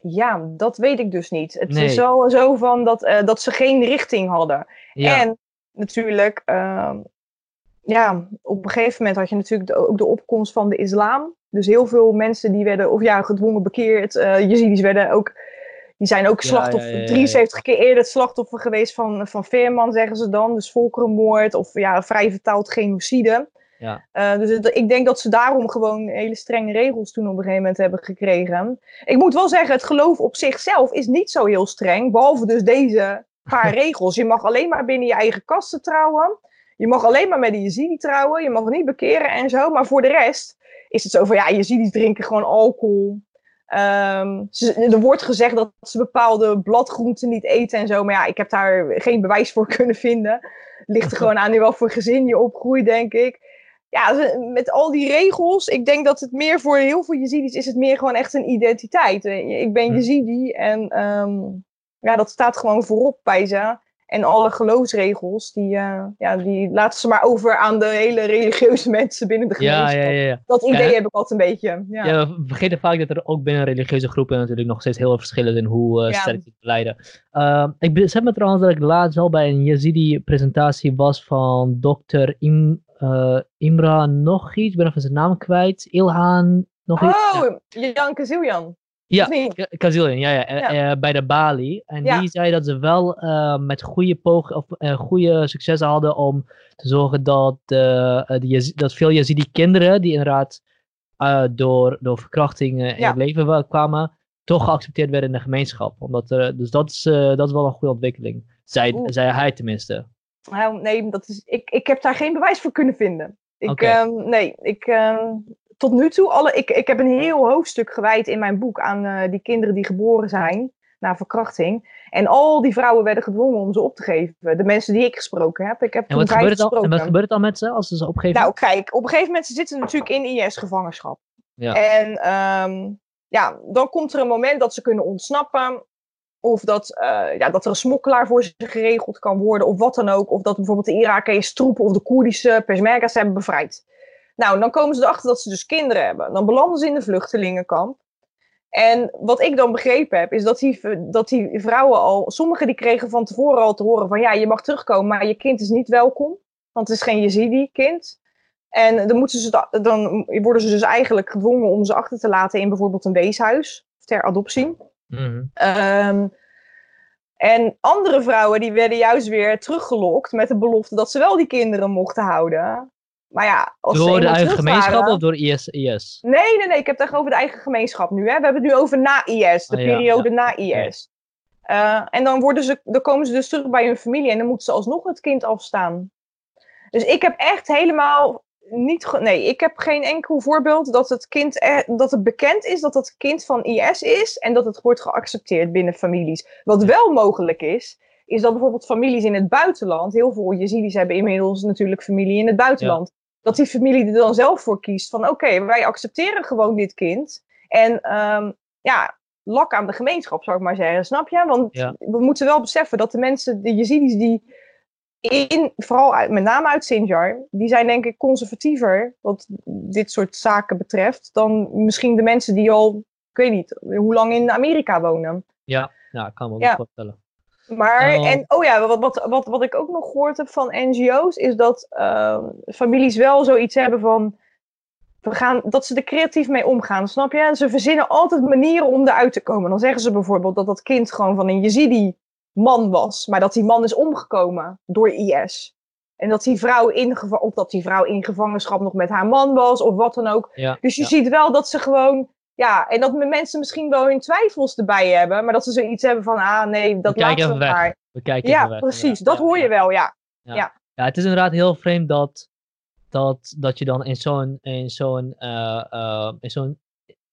Ja, dat weet ik dus niet. Het is zo, zo van dat, uh, dat ze geen richting hadden. Ja. En natuurlijk, uh, ja, op een gegeven moment had je natuurlijk de, ook de opkomst van de islam. Dus heel veel mensen die werden, of ja, gedwongen bekeerd. Uh, Jezidis werden ook, die zijn ook slachtoffer, ja, ja, 73 keer eerder het slachtoffer geweest van, van Veerman, zeggen ze dan. Dus volkerenmoord of ja, vrij vertaald genocide. Ja. Uh, dus ik denk dat ze daarom gewoon hele strenge regels toen op een gegeven moment hebben gekregen. Ik moet wel zeggen, het geloof op zichzelf is niet zo heel streng. Behalve dus deze paar regels. Je mag alleen maar binnen je eigen kasten trouwen. Je mag alleen maar met de Yazidi trouwen. Je mag niet bekeren en zo. Maar voor de rest is het zo van, ja, Yazidis drinken gewoon alcohol. Um, er wordt gezegd dat ze bepaalde bladgroenten niet eten en zo. Maar ja, ik heb daar geen bewijs voor kunnen vinden. Ligt er gewoon aan in welk voor gezin je opgroeit, denk ik ja, met al die regels, ik denk dat het meer voor heel veel Jezidis is het meer gewoon echt een identiteit. Ik ben Jezidi en um, ja, dat staat gewoon voorop bij ze. En alle geloofsregels, die, uh, ja, die laten ze maar over aan de hele religieuze mensen binnen de gemeenschap. Ja, ja, ja, Dat idee heb ik altijd een beetje. Ja. we vergeten vaak dat er ook binnen religieuze groepen natuurlijk nog steeds heel veel verschillen in hoe uh, sterk die leiden. Uh, ik besef me trouwens dat ik laatst al bij een Yazidi-presentatie was van dokter Im uh, Imra nog iets, ik ben even zijn naam kwijt. Ilhan nog iets. Oh, Jan Kaziljan. Ja, Kaziljan, ja, ja. ja. Uh, bij de Bali. En ja. die zei dat ze wel uh, met goede, poog, of, goede successen hadden om te zorgen dat, die, dat veel Yazidi kinderen, die inderdaad door, door verkrachtingen in het leven kwamen, toch geaccepteerd werden in de gemeenschap. Omdat er, dus dat is, dat is wel een goede ontwikkeling. Zei, zei hij tenminste. Nou, nee, dat is, ik, ik heb daar geen bewijs voor kunnen vinden. Ik, okay. um, nee, ik, um, tot nu toe, alle, ik, ik heb een heel hoofdstuk gewijd in mijn boek aan uh, die kinderen die geboren zijn na verkrachting. En al die vrouwen werden gedwongen om ze op te geven. De mensen die ik gesproken heb. Ik heb en, wat gebeurt, al, en wat gebeurt het dan met ze als ze ze opgeven? Nou, kijk, op een gegeven moment ze zitten natuurlijk in IS-gevangenschap. Ja. En um, ja, dan komt er een moment dat ze kunnen ontsnappen. Of dat, uh, ja, dat er een smokkelaar voor ze geregeld kan worden, of wat dan ook. Of dat bijvoorbeeld de Iraakse troepen of de Koerdische Peshmerga's hebben bevrijd. Nou, dan komen ze erachter dat ze dus kinderen hebben. Dan belanden ze in de vluchtelingenkamp. En wat ik dan begrepen heb, is dat die, dat die vrouwen al, sommigen die kregen van tevoren al te horen van ja, je mag terugkomen, maar je kind is niet welkom. Want het is geen Yazidi-kind. En dan, moeten ze, dan worden ze dus eigenlijk gedwongen om ze achter te laten in bijvoorbeeld een weeshuis ter adoptie. Mm um, en andere vrouwen die werden juist weer teruggelokt met de belofte dat ze wel die kinderen mochten houden. Maar ja, als door de eigen gemeenschap of door IS, IS? Nee, nee, nee. Ik heb het over de eigen gemeenschap nu. Hè. We hebben het nu over na IS, de ah, periode ja, na IS. Uh, en dan, worden ze, dan komen ze dus terug bij hun familie en dan moeten ze alsnog het kind afstaan. Dus ik heb echt helemaal niet. Nee, ik heb geen enkel voorbeeld dat het kind er, dat het bekend is dat het kind van IS is en dat het wordt geaccepteerd binnen families. Wat wel mogelijk is, is dat bijvoorbeeld families in het buitenland, heel veel Jezidis hebben inmiddels natuurlijk familie in het buitenland, dat die familie er dan zelf voor kiest van oké, wij accepteren gewoon dit kind. En um, ja, lak aan de gemeenschap, zou ik maar zeggen. Snap je? Want we moeten wel beseffen dat de mensen, de Jezidis die in, vooral uit, met name uit Sinjar, die zijn denk ik conservatiever wat dit soort zaken betreft, dan misschien de mensen die al, ik weet niet, hoe lang in Amerika wonen. Ja, ja ik kan me wel voorstellen. Maar, oh. en oh ja, wat, wat, wat, wat ik ook nog gehoord heb van NGO's, is dat uh, families wel zoiets hebben van, we gaan, dat ze er creatief mee omgaan, snap je? En ze verzinnen altijd manieren om eruit te komen. Dan zeggen ze bijvoorbeeld dat dat kind gewoon van een Yazidi man was, maar dat die man is omgekomen door IS. En dat die vrouw in, of dat die vrouw in gevangenschap nog met haar man was, of wat dan ook. dus je ziet wel dat ze gewoon, ja, en dat mensen misschien wel hun twijfels erbij hebben, maar dat ze zoiets hebben van, ah nee, dat laten we maar. We kijken ja, weg. precies, dat hoor je wel, ja. Ja. ja. het is inderdaad heel vreemd dat, dat, dat je dan in zo'n in zo'n uh, uh, in zo'n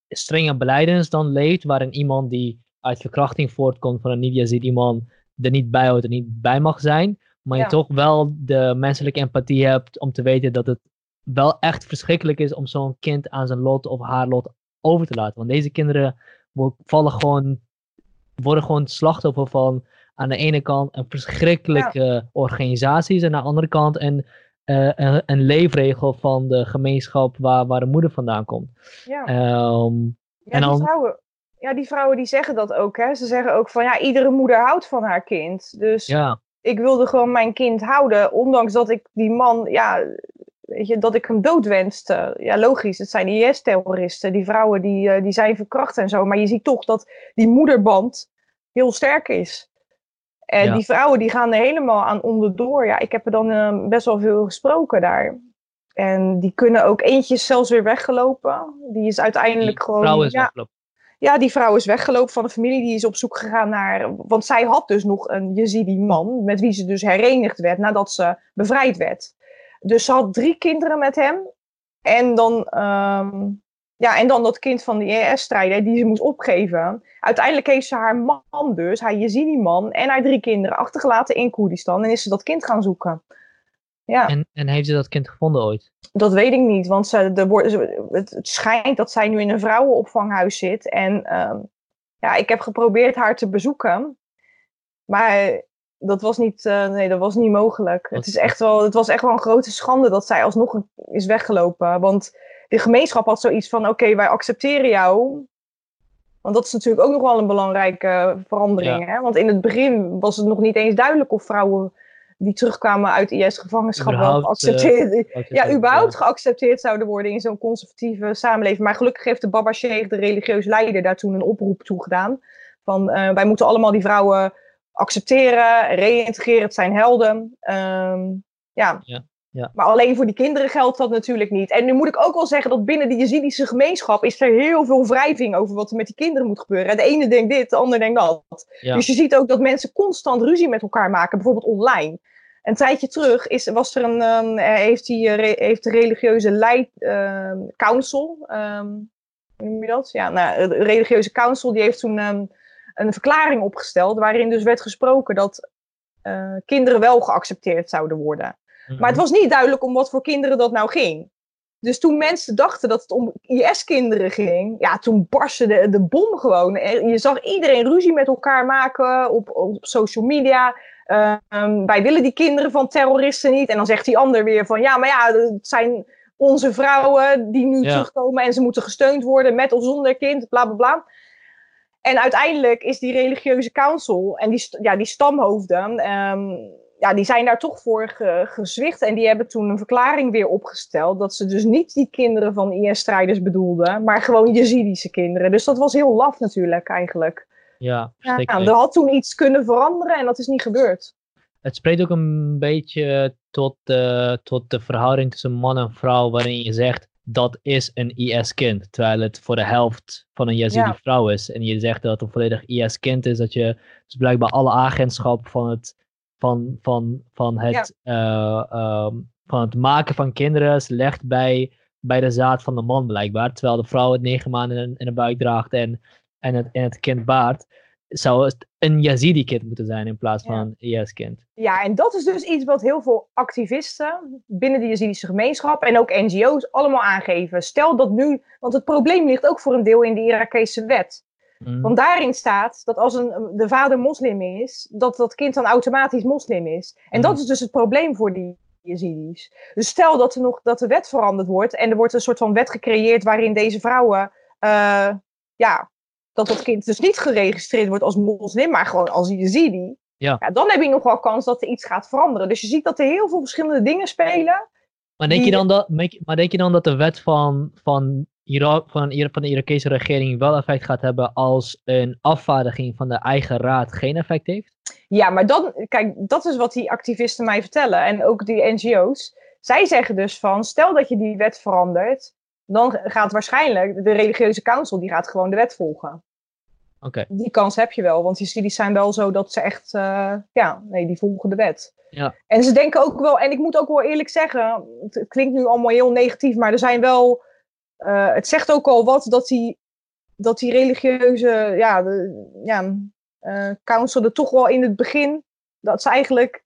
strenge beleidens dan leeft, waarin iemand die uit verkrachting voortkomt van een niet-Yazidi man er niet bij hoort, er niet bij mag zijn. Maar je toch wel de menselijke empathie hebt om te weten dat het wel echt verschrikkelijk is om zo'n kind aan zijn lot of haar lot over te laten. Want deze kinderen vallen gewoon, worden gewoon slachtoffer van aan de ene kant een verschrikkelijke organisaties en aan de andere kant een, uh, een, een, leefregel van de gemeenschap waar, waar de moeder vandaan komt. Ja. Ehm, ja, en dan, die vrouwen, ja, die vrouwen die zeggen dat ook. Hè? Ze zeggen ook van ja, iedere moeder houdt van haar kind. Dus ja. ik wilde gewoon mijn kind houden, ondanks dat ik die man, ja, weet je, dat ik hem doodwenste. Ja, logisch, het zijn IS-terroristen. Die vrouwen die, eh, die zijn verkracht en zo. Maar je ziet toch dat die moederband heel sterk is. En die vrouwen die gaan er helemaal aan onderdoor. Ja, ik heb er dan uh, best wel veel gesproken daar. En die kunnen ook eentje zelfs weer weggelopen. Die is uiteindelijk die gewoon. Vrouw is ja, weggelopen. Ja, die vrouw is weggelopen van de familie. Die is op zoek gegaan naar. Want zij had dus nog een Yazidi man. Met wie ze dus herenigd werd nadat ze bevrijd werd. Dus ze had drie kinderen met hem. En dan, um, ja, en dan dat kind van de IS-strijder die ze moest opgeven. Uiteindelijk heeft ze haar man dus, haar Yazidi-man en haar drie kinderen achtergelaten in Koerdistan. En is ze dat kind gaan zoeken. Ja. En, en heeft ze dat kind gevonden ooit? Dat weet ik niet, want ze, de, het, het schijnt dat zij nu in een vrouwenopvanghuis zit. En um, ja, ik heb geprobeerd haar te bezoeken. Maar dat was niet, uh, nee, dat was niet mogelijk. Het, is echt wel, het was echt wel een grote schande dat zij alsnog is weggelopen. Want de gemeenschap had zoiets van: oké, wij accepteren jou. Want dat is natuurlijk ook nog wel een belangrijke verandering. Hè? Want in het begin was het nog niet eens duidelijk of vrouwen die terugkwamen uit IS-gevangenschap wel geaccepteerd, uh, ja, überhaupt geaccepteerd zouden worden in zo'n conservatieve samenleving. Maar gelukkig heeft de Baba Sheikh, de religieuze leider, daar toen een oproep toe gedaan. Van uh, wij moeten allemaal die vrouwen accepteren, reïntegreren, het zijn helden. Um, ja. ja. Ja. Maar alleen voor die kinderen geldt dat natuurlijk niet. En nu moet ik ook wel zeggen dat binnen de Jezidische gemeenschap is er heel veel wrijving over wat er met die kinderen moet gebeuren. de ene denkt dit, de ander denkt dat. Dus je ziet ook dat mensen constant ruzie met elkaar maken, bijvoorbeeld online. Een tijdje terug is, was er een, um, heeft, die, heeft de religieuze leid, uh, council, um, hoe noem je dat? Ja, nou, de religieuze council die heeft toen um, een verklaring opgesteld waarin dus werd gesproken dat uh, kinderen wel geaccepteerd zouden worden. Maar het mhm. was niet duidelijk om wat voor kinderen dat nou ging. Dus toen mensen dachten dat het om IS-kinderen ging, ja, toen barstte de, de bom gewoon. Je zag iedereen ruzie met elkaar maken op, op social media. Ehm, wij willen die kinderen van terroristen niet. En dan zegt die ander weer van, ja, maar ja, het zijn onze vrouwen die nu terugkomen en ze moeten gesteund worden met of zonder kind, bla bla bla. En uiteindelijk is die religieuze council en die, ja, die stamhoofden, um, ja, die zijn daar toch voor ge, gezwicht. En die hebben toen een verklaring weer opgesteld. Dat ze dus niet die kinderen van IS-strijders bedoelden. Maar gewoon Jezidische kinderen. Dus dat was heel laf natuurlijk eigenlijk. Ja, ja er had toen iets kunnen veranderen en dat is niet gebeurd. Het spreekt ook een beetje tot, uh, tot de verhouding tussen man en vrouw. Waarin je zegt dat is een IS-kind. Terwijl het voor de helft van een Yazidi vrouw is. En je zegt dat het een volledig IS-kind is. Dat je dus blijkbaar alle agentschap van het van, van, van, het, ja. uh, um, van het maken van kinderen legt bij, bij de zaad van de man blijkbaar. Terwijl de vrouw het negen maanden in, in de buik draagt en, en, het, en het kind baart. Zou het een Yazidi-kind moeten zijn in plaats van een IS-kind. Ja, en dat is dus iets wat heel veel activisten binnen de Yazidische gemeenschap en ook NGO's allemaal aangeven. Stel dat nu, want het probleem ligt ook voor een deel in de Irakese wet. Mm. Want daarin staat dat als een, de vader moslim is, dat dat kind dan automatisch moslim is. En dat mm. is dus het probleem voor die Yazidis. Dus stel dat, er nog, dat de wet veranderd wordt en er wordt een soort van wet gecreëerd waarin deze vrouwen, uh, ja, dat dat kind dus niet geregistreerd wordt als moslim, maar gewoon als Yazidi. Ja. ja. dan heb je nog wel kans dat er iets gaat veranderen. Dus je ziet dat er heel veel verschillende dingen spelen. Maar denk, je, dan dat, maar denk je dan dat de wet van, van Irak, van, van de Irakese regering wel effect gaat hebben als een afvaardiging van de eigen raad geen effect heeft? Ja, maar dan, kijk, dat is wat die activisten mij vertellen en ook die NGO's. Zij zeggen dus van, stel dat je die wet verandert, dan gaat waarschijnlijk de religieuze council, die gaat gewoon de wet volgen. Die kans heb je wel, want die studies zijn wel zo dat ze echt, uh, ja, nee, die volgen de wet. Ja. En ze denken ook wel, en ik moet ook wel eerlijk zeggen, het klinkt nu allemaal heel negatief, maar er zijn wel uh, het zegt ook al wat dat die, dat die religieuze ja, de, ja, uh, council er toch wel in het begin, dat ze eigenlijk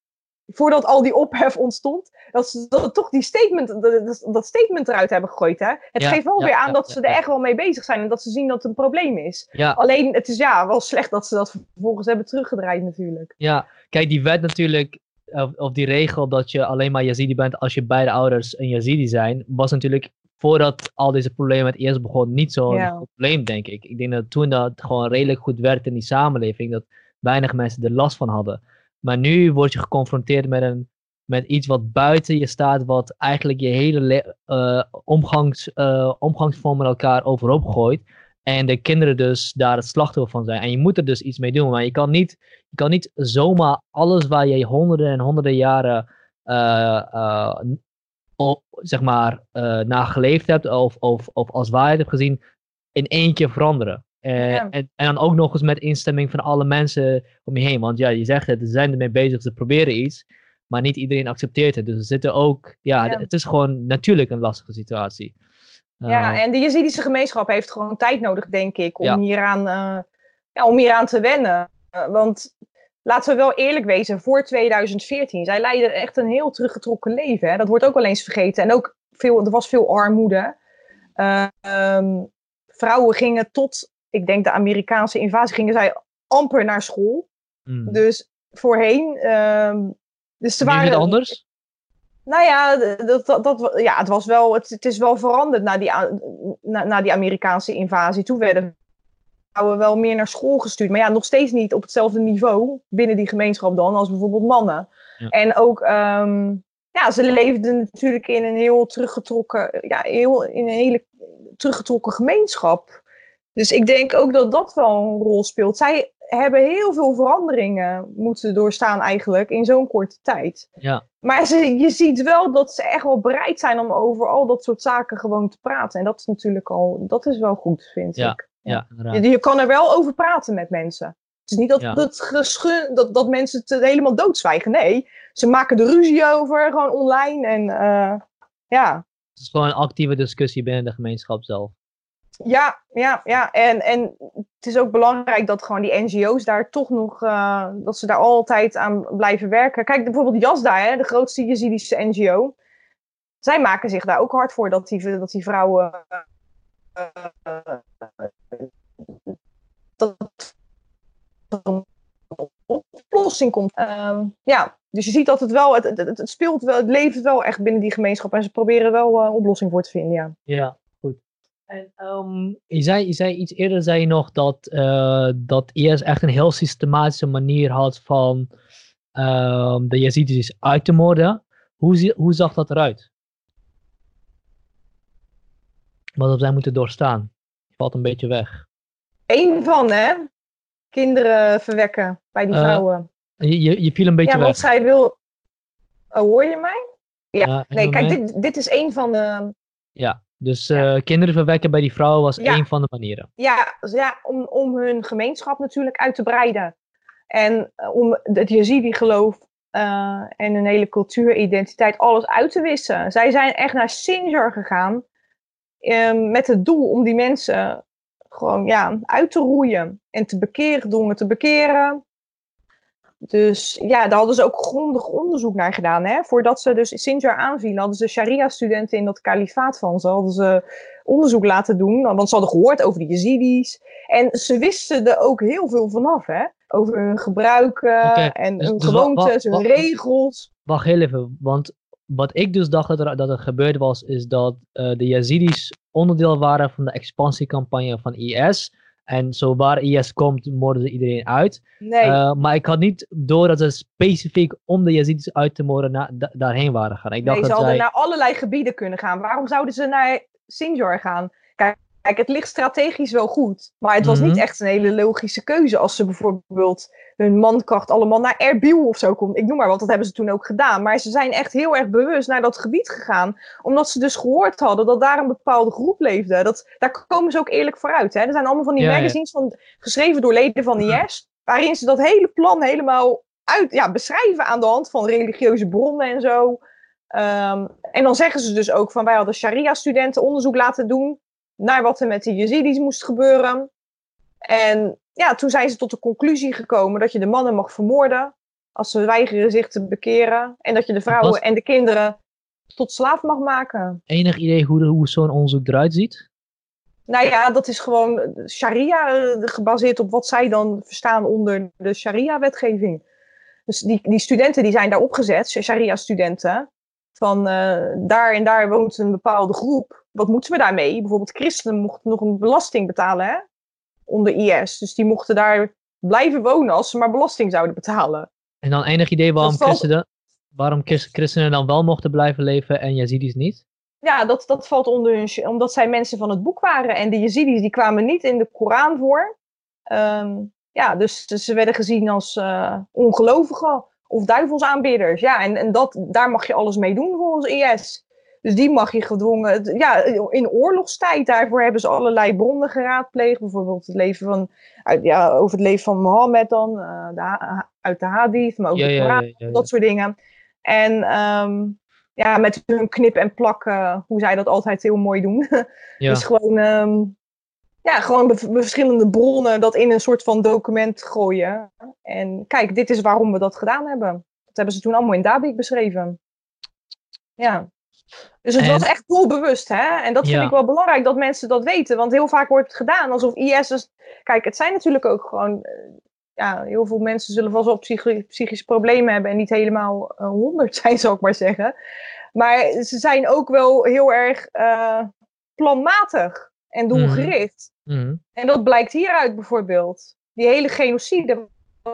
voordat al die ophef ontstond, dat ze dat, toch die statement, dat, dat, statement eruit hebben gegooid. Hè? Het geeft wel weer aan dat ze er echt wel mee bezig zijn en dat ze zien dat het een probleem is. Alleen, het is ja, wel slecht dat ze dat vervolgens hebben teruggedraaid natuurlijk. Ja, kijk, die wet natuurlijk, of, of die regel dat je alleen maar Yazidi bent als je beide ouders een Yazidi zijn, was natuurlijk voordat al deze problemen het eerst begon niet zo'n probleem, denk ik. Ik denk dat toen dat gewoon redelijk goed werkte in die samenleving, dat weinig mensen er last van hadden. Maar nu word je geconfronteerd met, een, met iets wat buiten je staat, wat eigenlijk je hele uh, omgangs, uh, omgangsvorm met elkaar overhoop gooit. En de kinderen dus daar het slachtoffer van zijn. En je moet er dus iets mee doen. Maar je kan niet, je kan niet zomaar alles waar je honderden en honderden jaren uh, zeg maar, naar geleefd hebt of, of, of als waarheid hebt gezien, in één keer veranderen. Uh, en, en, dan ook nog eens met instemming van alle mensen om je heen. Want ja, je zegt het, ze zijn ermee bezig, ze proberen iets. Maar niet iedereen accepteert het. Dus er zitten ook, ja, het is gewoon natuurlijk een lastige situatie. ja, uh, en de Jezidische gemeenschap heeft gewoon tijd nodig, denk ik, om, ja. hieraan, uh, ja, om hieraan te wennen. want laten we wel eerlijk wezen, voor 2014, zij leidden echt een heel teruggetrokken leven. Hè? Dat wordt ook wel eens vergeten. En ook veel, er was veel armoede. Um, vrouwen gingen tot ik denk de Amerikaanse invasie, gingen zij amper naar school. Hmm. Dus voorheen. Um, dus ze waren. anders? Nou ja, dat, dat, dat, ja het, was wel, het, het is wel veranderd na die, na, na die Amerikaanse invasie. Toen werden vrouwen wel meer naar school gestuurd. Maar ja, nog steeds niet op hetzelfde niveau binnen die gemeenschap dan als bijvoorbeeld mannen. En ook, um, ja, ze leefden natuurlijk in een heel teruggetrokken, ja, heel, in een hele teruggetrokken gemeenschap. Dus ik denk ook dat dat wel een rol speelt. Zij hebben heel veel veranderingen moeten doorstaan eigenlijk in zo'n korte tijd. Ja. Maar ze, je ziet wel dat ze echt wel bereid zijn om over al dat soort zaken gewoon te praten. En dat is natuurlijk al, dat is wel goed, vind ja. ik. Ja, je, je, kan er wel over praten met mensen. Het is niet dat, dat, dat, dat mensen het helemaal doodzwijgen. Nee, ze maken er ruzie over, gewoon online. En uh, ja. Het is gewoon een actieve discussie binnen de gemeenschap zelf. Ja, ja, ja. En, en het is ook belangrijk dat gewoon die NGO's daar toch nog, uh, dat ze daar altijd aan blijven werken. Kijk, bijvoorbeeld Jasda, hè, de grootste Jezidische NGO. Zij maken zich daar ook hard voor dat die, dat die vrouwen. Uh, dat er een oplossing komt. Uh, ja, dus je ziet dat het wel, het, het, speelt wel, het leeft wel echt binnen die gemeenschap en ze proberen wel een oplossing voor te vinden. Ja. ja. En um, je, zei, je zei iets eerder zei je nog dat, uh, dat IS echt een heel systematische manier had van um, de Yazidis uit te moorden. Hoe, hoe zag dat eruit? Wat hebben zij moeten doorstaan? Je valt een beetje weg. Eén van, hè? Kinderen verwekken bij die uh, vrouwen. Je, je, je viel een beetje ja, weg. Ja, want zij wil... Oh, hoor je mij? Ja, nee, kijk, dit, dit is één van de... Ja, dus uh, kinderen verwekken bij die vrouwen was ja. één van de manieren. Ja, ja om, om hun gemeenschap natuurlijk uit te breiden. En uh, om het Yazidi-geloof uh, en hun hele cultuuridentiteit, alles uit te wissen. Zij zijn echt naar Sinjar gegaan ehm, met het doel om die mensen gewoon ja, uit te roeien en te bekeren, te bekeren. Dus ja, daar hadden ze ook grondig onderzoek naar gedaan. Hè? Voordat ze dus Sinjar aanvielen, hadden ze Sharia-studenten in dat kalifaat van ze, hadden ze onderzoek laten doen. Want ze hadden gehoord over de Yazidis. En ze wisten er ook heel veel vanaf, hè? Over hun gebruiken okay. en dus, hun dus gewoontes, hun regels. Wacht heel even, want wat ik dus dacht dat er, dat er gebeurd was, is dat uh, de Yazidis onderdeel waren van de expansiecampagne van IS. En zo waar IS komt, moorden ze iedereen uit. Nee. Uh, maar ik had niet door dat ze specifiek om de Yazidis uit te moorden na, da daarheen waren gaan. Ik dacht nee, ze hadden zij... naar allerlei gebieden kunnen gaan. Waarom zouden ze naar Sinjar gaan? Kijk, het ligt strategisch wel goed. Maar het was Mhm. niet echt een hele logische keuze als ze bijvoorbeeld hun mankracht allemaal naar Erbil of zo komt. Ik noem maar wat, dat hebben ze toen ook gedaan. Maar ze zijn echt heel erg bewust naar dat gebied gegaan. Omdat ze dus gehoord hadden dat daar een bepaalde groep leefde. Dat, daar komen ze ook eerlijk vooruit. Hè? Er zijn allemaal van die Ja, ja. magazines Van, geschreven door leden van IS. Waarin ze dat hele plan helemaal uit, ja, beschrijven aan de hand van religieuze bronnen en zo. Ehm, en dan zeggen ze dus ook van wij hadden sharia-studenten onderzoek laten doen naar wat er met de Yazidis moest gebeuren. En ja, toen zijn ze tot de conclusie gekomen dat je de mannen mag vermoorden als ze weigeren zich te bekeren. En dat je de vrouwen en de kinderen tot slaaf mag maken. Enig idee hoe, hoe zo'n onderzoek eruit ziet? Nou ja, dat is gewoon sharia, eh, gebaseerd op wat zij dan verstaan onder de sharia-wetgeving. Dus die, die studenten die zijn daar opgezet, sharia-studenten. Van uh, daar en daar woont een bepaalde groep. Wat moeten we daarmee? Bijvoorbeeld christenen mochten nog een belasting betalen hè? onder IS. Dus die mochten daar blijven wonen als ze maar belasting zouden betalen. En dan enig idee waarom, christenen, waarom christenen dan wel mochten blijven leven en Yazidis niet? Ja, dat, dat valt onder hun, omdat zij mensen van het boek waren. En de Yazidis die kwamen niet in de Koran voor. Um, ja, dus, dus, ze werden gezien als uh, ongelovigen of duivelsaanbidders. Ja, en, en dat, daar mag je alles mee doen volgens IS. Dus die mag je gedwongen. Ja, in oorlogstijd, daarvoor hebben ze allerlei bronnen geraadpleegd. Bijvoorbeeld het leven van, uit, ja, over het leven van Mohammed dan, uh, de, uit de hadith, maar ook de Koran, dat soort dingen. En um, ja, met hun knip en plak, uh, hoe zij dat altijd heel mooi doen. Ja. dus gewoon, um, ja, gewoon verschillende bronnen dat in een soort van document gooien. En kijk, dit is waarom we dat gedaan hebben. Dat hebben ze toen allemaal in Dabik beschreven. Ja. Dus het was echt doelbewust, hè? En dat vind ik wel belangrijk dat mensen dat weten. Want heel vaak wordt het gedaan alsof IS. Kijk, het zijn natuurlijk ook gewoon. Eh, ja, heel veel mensen zullen vast wel psychische problemen hebben en niet helemaal uh, honderd zijn, zou ik maar zeggen. Maar ze zijn ook wel heel erg uh, planmatig en mhm. doelgericht. Mm. En dat blijkt hieruit bijvoorbeeld. Die hele genocide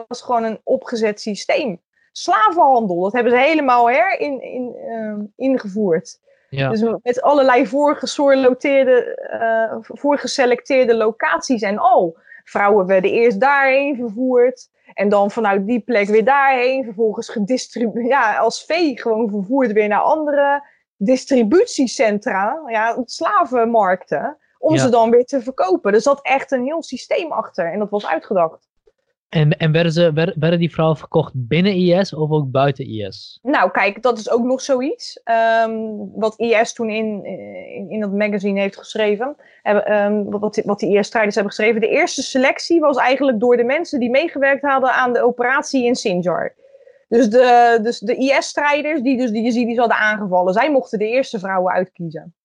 was gewoon een opgezet systeem slavenhandel. Dat hebben ze helemaal her in, in, uh, ingevoerd. Ja. Dus met allerlei voorgesorteerde, uh, voorgeselecteerde locaties en al. Vrouwen werden eerst daarheen vervoerd. En dan vanuit die plek weer daarheen. Vervolgens gedistribueerd. Ja, als vee gewoon vervoerd weer naar andere distributiecentra. Ja, slavenmarkten. Om ze dan weer te verkopen. Dus dat echt een heel systeem achter. En dat was uitgedacht. En, en werden, ze, werden die vrouwen verkocht binnen IS of ook buiten IS? Nou, kijk, dat is ook nog zoiets. Um, wat IS toen in, in, in, dat magazine heeft geschreven. Um, wat, wat die IS-strijders hebben geschreven. De eerste selectie was eigenlijk door de mensen die meegewerkt hadden aan de operatie in Sinjar. Dus de, dus de IS-strijders die dus de Yazidis hadden aangevallen. Zij mochten de eerste vrouwen uitkiezen.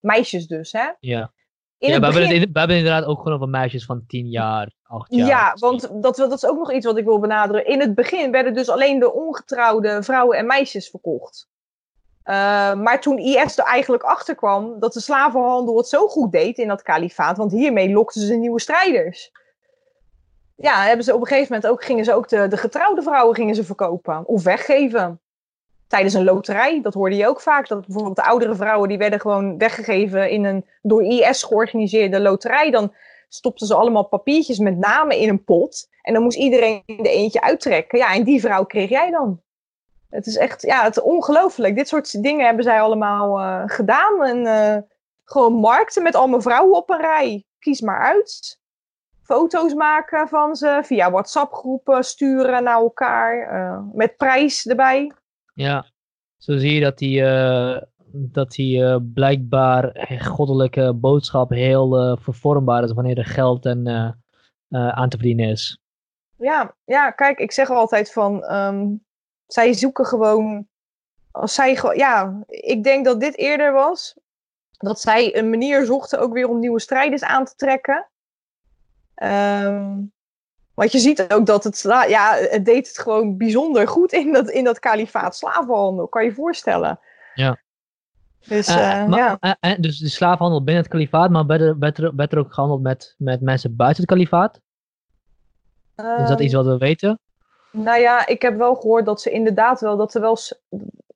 Meisjes dus, hè? Ja ja, we, hebben het, we hebben inderdaad ook gewoon over meisjes van 10 jaar, 8 jaar. Ja, want dat, dat is ook nog iets wat ik wil benadrukken. In het begin werden dus alleen de ongetrouwde vrouwen en meisjes verkocht. Uh, maar toen IS er eigenlijk achter kwam dat de slavenhandel het zo goed deed in dat kalifaat, want hiermee lokten ze nieuwe strijders. Ja, hebben ze op een gegeven moment ook, gingen ze ook de, de getrouwde vrouwen gingen ze verkopen of weggeven tijdens een loterij. Dat hoorde je ook vaak. Dat bijvoorbeeld de oudere vrouwen die werden gewoon weggegeven in een door IS georganiseerde loterij. Dan stopten ze allemaal papiertjes met namen in een pot. En dan moest iedereen er eentje uittrekken. Ja, en die vrouw kreeg jij dan. Het is echt, ja, het ongelooflijk. Dit soort dingen hebben zij allemaal uh, gedaan. En uh, gewoon markten met allemaal vrouwen op een rij. Kies maar uit. Foto's maken van ze, via WhatsApp-groepen sturen naar elkaar. Uh, met prijs erbij. Ja, zo zie je dat die, uh, dat die uh, blijkbaar goddelijke boodschap heel uh, vervormbaar is wanneer er geld en, aan te verdienen is. Ja, ja, kijk, ik zeg altijd van, um, zij zoeken gewoon, als zij, ja, ik denk dat dit eerder was, dat zij een manier zochten ook weer om nieuwe strijders aan te trekken. Um, want je ziet ook dat het, ja, het deed het gewoon bijzonder goed in dat, in dat kalifaat slavenhandel, kan je je voorstellen. Ja. Dus, uh, ja. Uh, dus de slavenhandel binnen het kalifaat, maar werd er, werd er, werd er ook gehandeld met, met mensen buiten het kalifaat? Is dat iets wat we weten? Nou ja, ik heb wel gehoord dat ze inderdaad wel, dat er wel,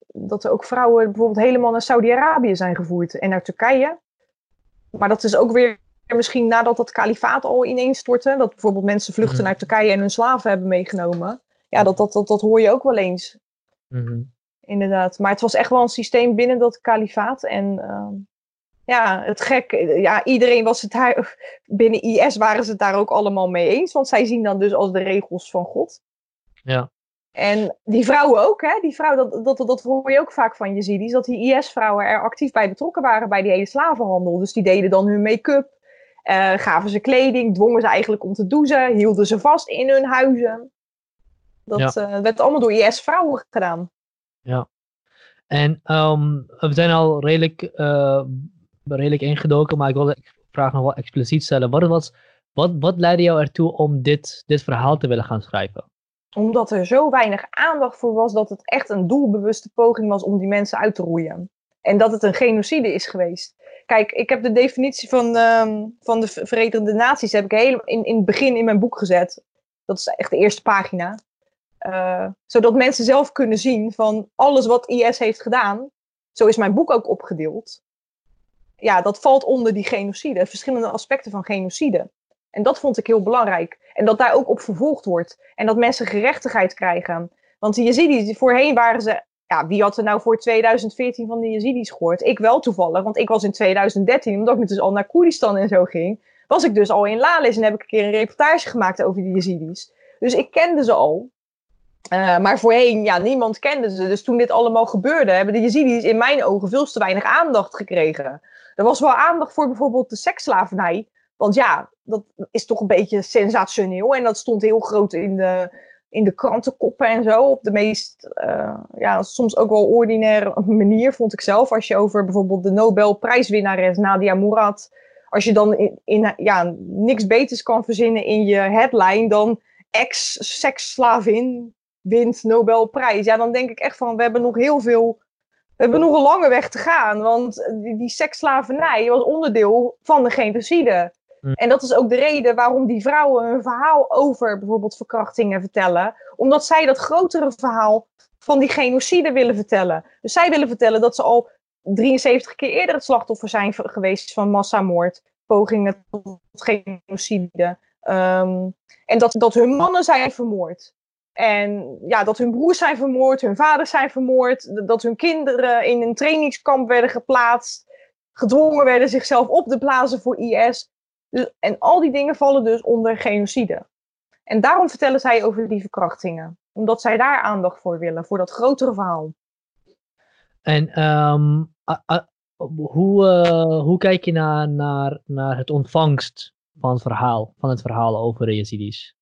dat er ook vrouwen bijvoorbeeld helemaal naar Saudi-Arabië zijn gevoerd en naar Turkije. Maar dat is ook weer misschien nadat dat kalifaat al ineens stortte, dat bijvoorbeeld mensen vluchten mhm. naar Turkije en hun slaven hebben meegenomen. Ja, dat, dat, dat, dat hoor je ook wel eens. Mhm. Inderdaad. Maar het was echt wel een systeem binnen dat kalifaat. En uh, ja, het gek, ja, iedereen was het daar, binnen IS waren ze het daar ook allemaal mee eens. Want zij zien dan dus als de regels van God. Ja. En die vrouwen ook, hè? Die vrouw, dat, dat, dat hoor je ook vaak van Yazidis, dat die IS-vrouwen er actief bij betrokken waren bij die hele slavenhandel. Dus die deden dan hun make-up, uh, gaven ze kleding, dwongen ze eigenlijk om te douchen, hielden ze vast in hun huizen. Dat werd allemaal door IS-vrouwen gedaan. Ja. En ehm, we zijn al redelijk, redelijk ingedoken, maar ik wilde de vraag nog wel expliciet stellen. Wat, was, wat, wat leidde jou ertoe om dit, dit verhaal te willen gaan schrijven? Omdat er zo weinig aandacht voor was dat het echt een doelbewuste poging was om die mensen uit te roeien. En dat het een genocide is geweest. Kijk, ik heb de definitie van, ehm, van de Verenigde Naties heb ik helemaal in, in het begin in mijn boek gezet. Dat is echt de eerste pagina. Uh, zodat mensen zelf kunnen zien van alles wat IS heeft gedaan. Zo is mijn boek ook opgedeeld. Ja, dat valt onder die genocide. Verschillende aspecten van genocide. En dat vond ik heel belangrijk. En dat daar ook op vervolgd wordt. En dat mensen gerechtigheid krijgen. Want je ziet, voorheen waren ze. Ja, wie had er nou voor 2014 van de Yazidis gehoord? Ik wel toevallig, want ik was in 2013, omdat ik dus al naar Koerdistan en zo ging, was ik dus al in Lales en heb ik een keer een reportage gemaakt over de Yazidis. Dus ik kende ze al. Uh, maar voorheen, ja, niemand kende ze. Dus toen dit allemaal gebeurde, hebben de Yazidis in mijn ogen veel te weinig aandacht gekregen. Er was wel aandacht voor bijvoorbeeld de seksslavernij. Want ja, dat is toch een beetje sensationeel. En dat stond heel groot in de, in de krantenkoppen en zo. Op de meest, uh, ja, soms ook wel ordinaire manier, vond ik zelf. Als je over bijvoorbeeld de Nobelprijswinnares Nadia Murad. Als je dan in, in ja, niks beters kan verzinnen in je headline dan ex-seksslavin wint Nobelprijs. Ja, dan denk ik echt van, we hebben nog heel veel we hebben nog een lange weg te gaan, want die, die seksslavernij was onderdeel van de genocide. Hm. En dat is ook de reden waarom die vrouwen hun verhaal over bijvoorbeeld verkrachtingen vertellen. Omdat zij dat grotere verhaal van die genocide willen vertellen. Dus zij willen vertellen dat ze al 73 keer eerder het slachtoffer zijn geweest van massamoord, pogingen tot genocide. Ehm, en dat, dat hun mannen zijn vermoord. En ja, dat hun broers zijn vermoord, hun vaders zijn vermoord, dat hun kinderen in een trainingskamp werden geplaatst, gedwongen werden zichzelf op te blazen voor IS. Dus, en al die dingen vallen dus onder genocide. En daarom vertellen zij over die verkrachtingen. Omdat zij daar aandacht voor willen, voor dat grotere verhaal. En um, hoe, uh, hoe kijk je naar, naar, naar het ontvangst van het verhaal, van het verhaal over de Yazidis?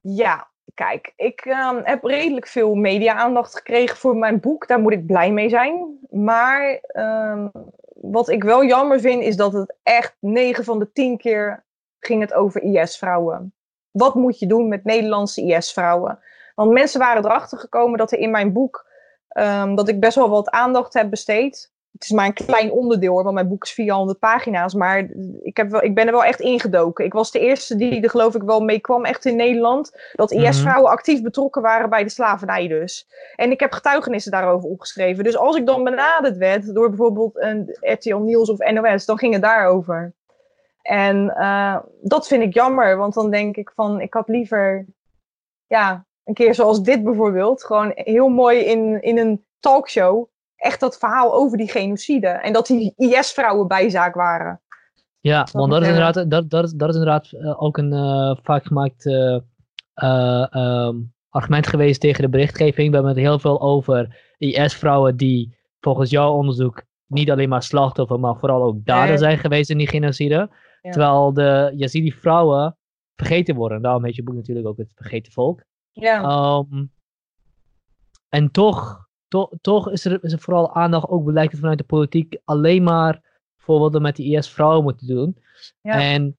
Ja, kijk, ik um, heb redelijk veel media-aandacht gekregen voor mijn boek. Daar moet ik blij mee zijn. Maar um, wat ik wel jammer vind, is dat het echt 9 van de 10 keer ging het over IS-vrouwen. Wat moet je doen met Nederlandse IS-vrouwen? Want mensen waren erachter gekomen dat er in mijn boek, um, dat ik best wel wat aandacht heb besteed het is maar een klein onderdeel hoor, want mijn boek is 400 pagina's. Maar ik, heb wel, ik ben er wel echt ingedoken. Ik was de eerste die er geloof ik wel mee kwam, echt in Nederland. Dat IS-vrouwen mhm. actief betrokken waren bij de slavernij dus. En ik heb getuigenissen daarover opgeschreven. Dus als ik dan benaderd werd door bijvoorbeeld een RTL Nieuws of NOS, dan ging het daarover. En uh, dat vind ik jammer, want dan denk ik van, ik had liever, ja, een keer zoals dit bijvoorbeeld, gewoon heel mooi in, in een talkshow echt dat verhaal over die genocide. En dat die IS-vrouwen bijzaak waren. Ja, want dat is, inderdaad, dat, dat, is, dat is inderdaad eh, ook een uh, vaak gemaakt uh, um, argument geweest tegen de berichtgeving. We hebben het heel veel over IS-vrouwen die volgens jouw onderzoek niet alleen maar slachtoffer, maar vooral ook dader zijn geweest in die genocide. Terwijl de Yazidi-vrouwen vergeten worden. Daarom heet je boek natuurlijk ook het vergeten volk. Ja. Um, en toch toch is er, is er vooral aandacht, ook blijkt vanuit de politiek, alleen maar voor wat we met die IS-vrouwen moeten doen. Ja. En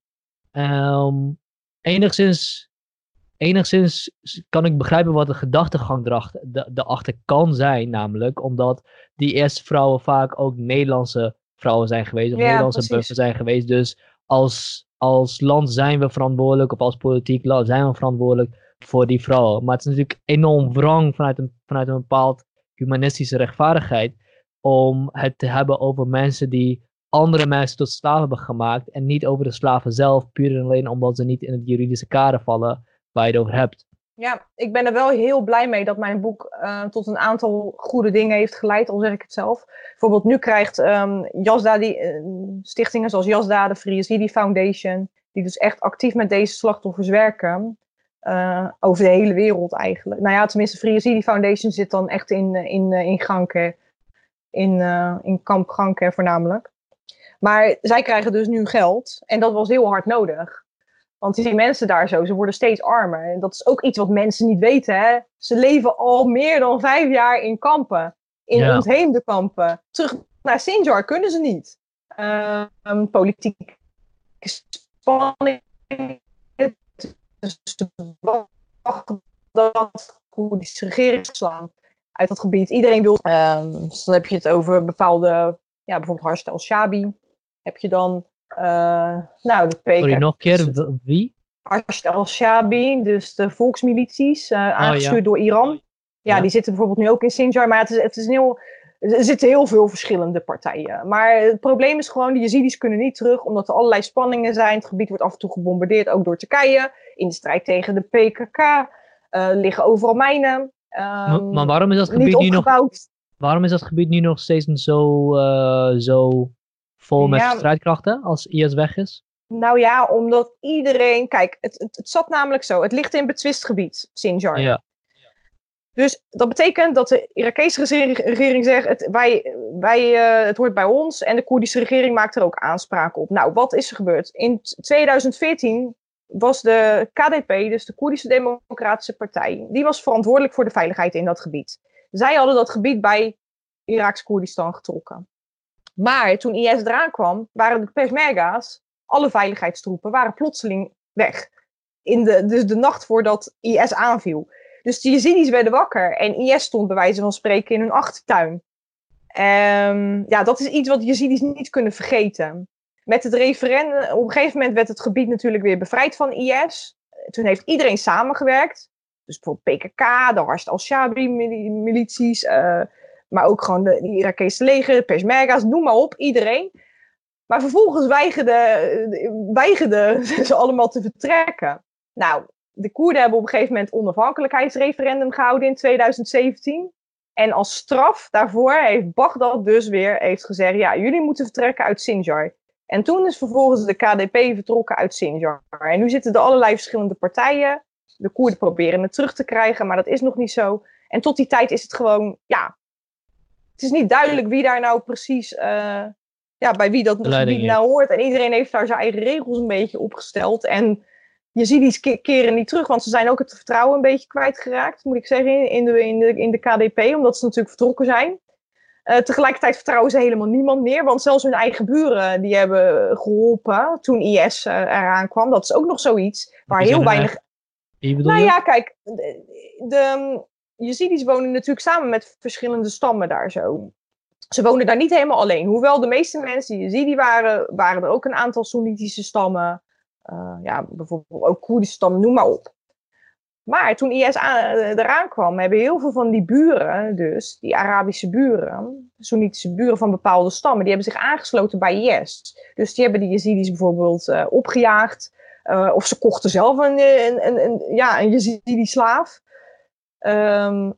um, enigszins, enigszins kan ik begrijpen wat de gedachtegang erachter kan zijn, namelijk omdat die IS-vrouwen vaak ook Nederlandse vrouwen zijn geweest, of Nederlandse burgers zijn geweest. Dus als, als land zijn we verantwoordelijk, of als politiek land zijn we verantwoordelijk voor die vrouwen. Maar het is natuurlijk enorm wrang vanuit een, vanuit een bepaald humanistische rechtvaardigheid om het te hebben over mensen die andere mensen tot slaven hebben gemaakt en niet over de slaven zelf, puur en alleen omdat ze niet in het juridische kader vallen waar je het over hebt. Ja, ik ben er wel heel blij mee dat mijn boek uh, tot een aantal goede dingen heeft geleid, al zeg ik het zelf. Bijvoorbeeld nu krijgt um, Jasda, die, uh, stichtingen zoals Jasda, de Free Foundation, die dus echt actief met deze slachtoffers werken, uh, over de hele wereld eigenlijk. Nou ja, tenminste, Free Yazidi Foundation zit dan echt in, eh, in, uh, in Ganke, in, uh, in kamp voornamelijk. Maar zij krijgen dus nu geld en dat was heel hard nodig. Want die mensen daar zo, ze worden steeds armer. En dat is ook iets wat mensen niet weten. Hè? Ze leven al meer dan vijf jaar in kampen. In ja. ontheemde kampen. Terug naar Sinjar kunnen ze niet. Um, politieke spanning. Dus wachten dat Koerdische regering slaan uit dat gebied. Iedereen wil. Um, dus dan heb je het over bepaalde, ja, bijvoorbeeld al-Shabi. Heb je dan, uh, nou, de PKK. Sorry, nog een keer, wie? Harst al-Shabi, dus de volksmilities, uh, aangestuurd door Iran. Ja, die zitten bijvoorbeeld nu ook in Sinjar, maar het is, het is een heel. Er zitten heel veel verschillende partijen. Maar het probleem is gewoon, de Yazidis kunnen niet terug, omdat er allerlei spanningen zijn. Het gebied wordt af en toe gebombardeerd, ook door Turkije. In de strijd tegen de PKK uh, liggen overal mijnen. Um, maar waarom is dat gebied nu nog... Waarom is dat gebied nu nog steeds zo, uh, zo vol met strijdkrachten als IS weg is? Nou ja, omdat iedereen... Kijk, het, het, het zat namelijk zo. Het ligt in betwist gebied, Sinjar. Ja. Dus dat betekent dat de Irakese regering zegt: het, wij, wij, uh, het hoort bij ons. En de Koerdische regering maakt er ook aanspraak op. Nou, wat is er gebeurd? In 2014 was de KDP, dus de Koerdische Democratische Partij, die was verantwoordelijk voor de veiligheid in dat gebied. Zij hadden dat gebied bij Iraks Koerdistan getrokken. Maar toen IS eraan kwam, waren de Peshmerga's, alle veiligheidstroepen, waren plotseling weg. In de, dus de nacht voordat IS aanviel. Dus de Yazidis werden wakker en IS stond bij wijze van spreken in hun achtertuin. Um, ja, dat is iets wat Yazidis niet kunnen vergeten. Met het referendum, op een gegeven moment werd het gebied natuurlijk weer bevrijd van IS. Toen heeft iedereen samengewerkt. Dus bijvoorbeeld PKK, de Harst al-Shabi-milities, uh, maar ook gewoon de, de Irakese leger, Peshmerga's, noem maar op, iedereen. Maar vervolgens weigerden, weigerden ze allemaal te vertrekken. Nou, de Koerden hebben op een gegeven moment onafhankelijkheidsreferendum gehouden in 2017. En als straf daarvoor heeft Baghdad dus weer heeft gezegd: ja, jullie moeten vertrekken uit Sinjar. En toen is vervolgens de KDP vertrokken uit Sinjar. En nu zitten er allerlei verschillende partijen. De Koerden proberen het terug te krijgen, maar dat is nog niet zo. En tot die tijd is het gewoon, ja, het is niet duidelijk wie daar nou precies, uh, ja, bij wie dat gebied nou hoort. En iedereen heeft daar zijn eigen regels een beetje opgesteld. En je ziet die keren niet terug, want ze zijn ook het vertrouwen een beetje kwijtgeraakt, moet ik zeggen, in de, in de, in de KDP, omdat ze natuurlijk vertrokken zijn. Uh, tegelijkertijd vertrouwen ze helemaal niemand meer, want zelfs hun eigen buren die hebben geholpen toen IS eh, eraan kwam. Dat is ook nog zoiets waar heel weinig. Wie nou ja, kijk, de, de Yazidis wonen natuurlijk samen met verschillende stammen daar zo. Ze wonen daar niet helemaal alleen. Hoewel de meeste mensen die Yazidi waren, waren er ook een aantal Soenitische stammen. Uh, ja, bijvoorbeeld ook Koerdische stammen, noem maar op. Maar toen IS eh, eraan kwam, hebben heel veel van die buren, dus die Arabische buren, Soenitische buren van bepaalde stammen, die hebben zich aangesloten bij IS. Dus die hebben die Yazidis bijvoorbeeld uh, opgejaagd. Uh, of ze kochten zelf een, een, een, ja, een Yazidi-slaaf. Um,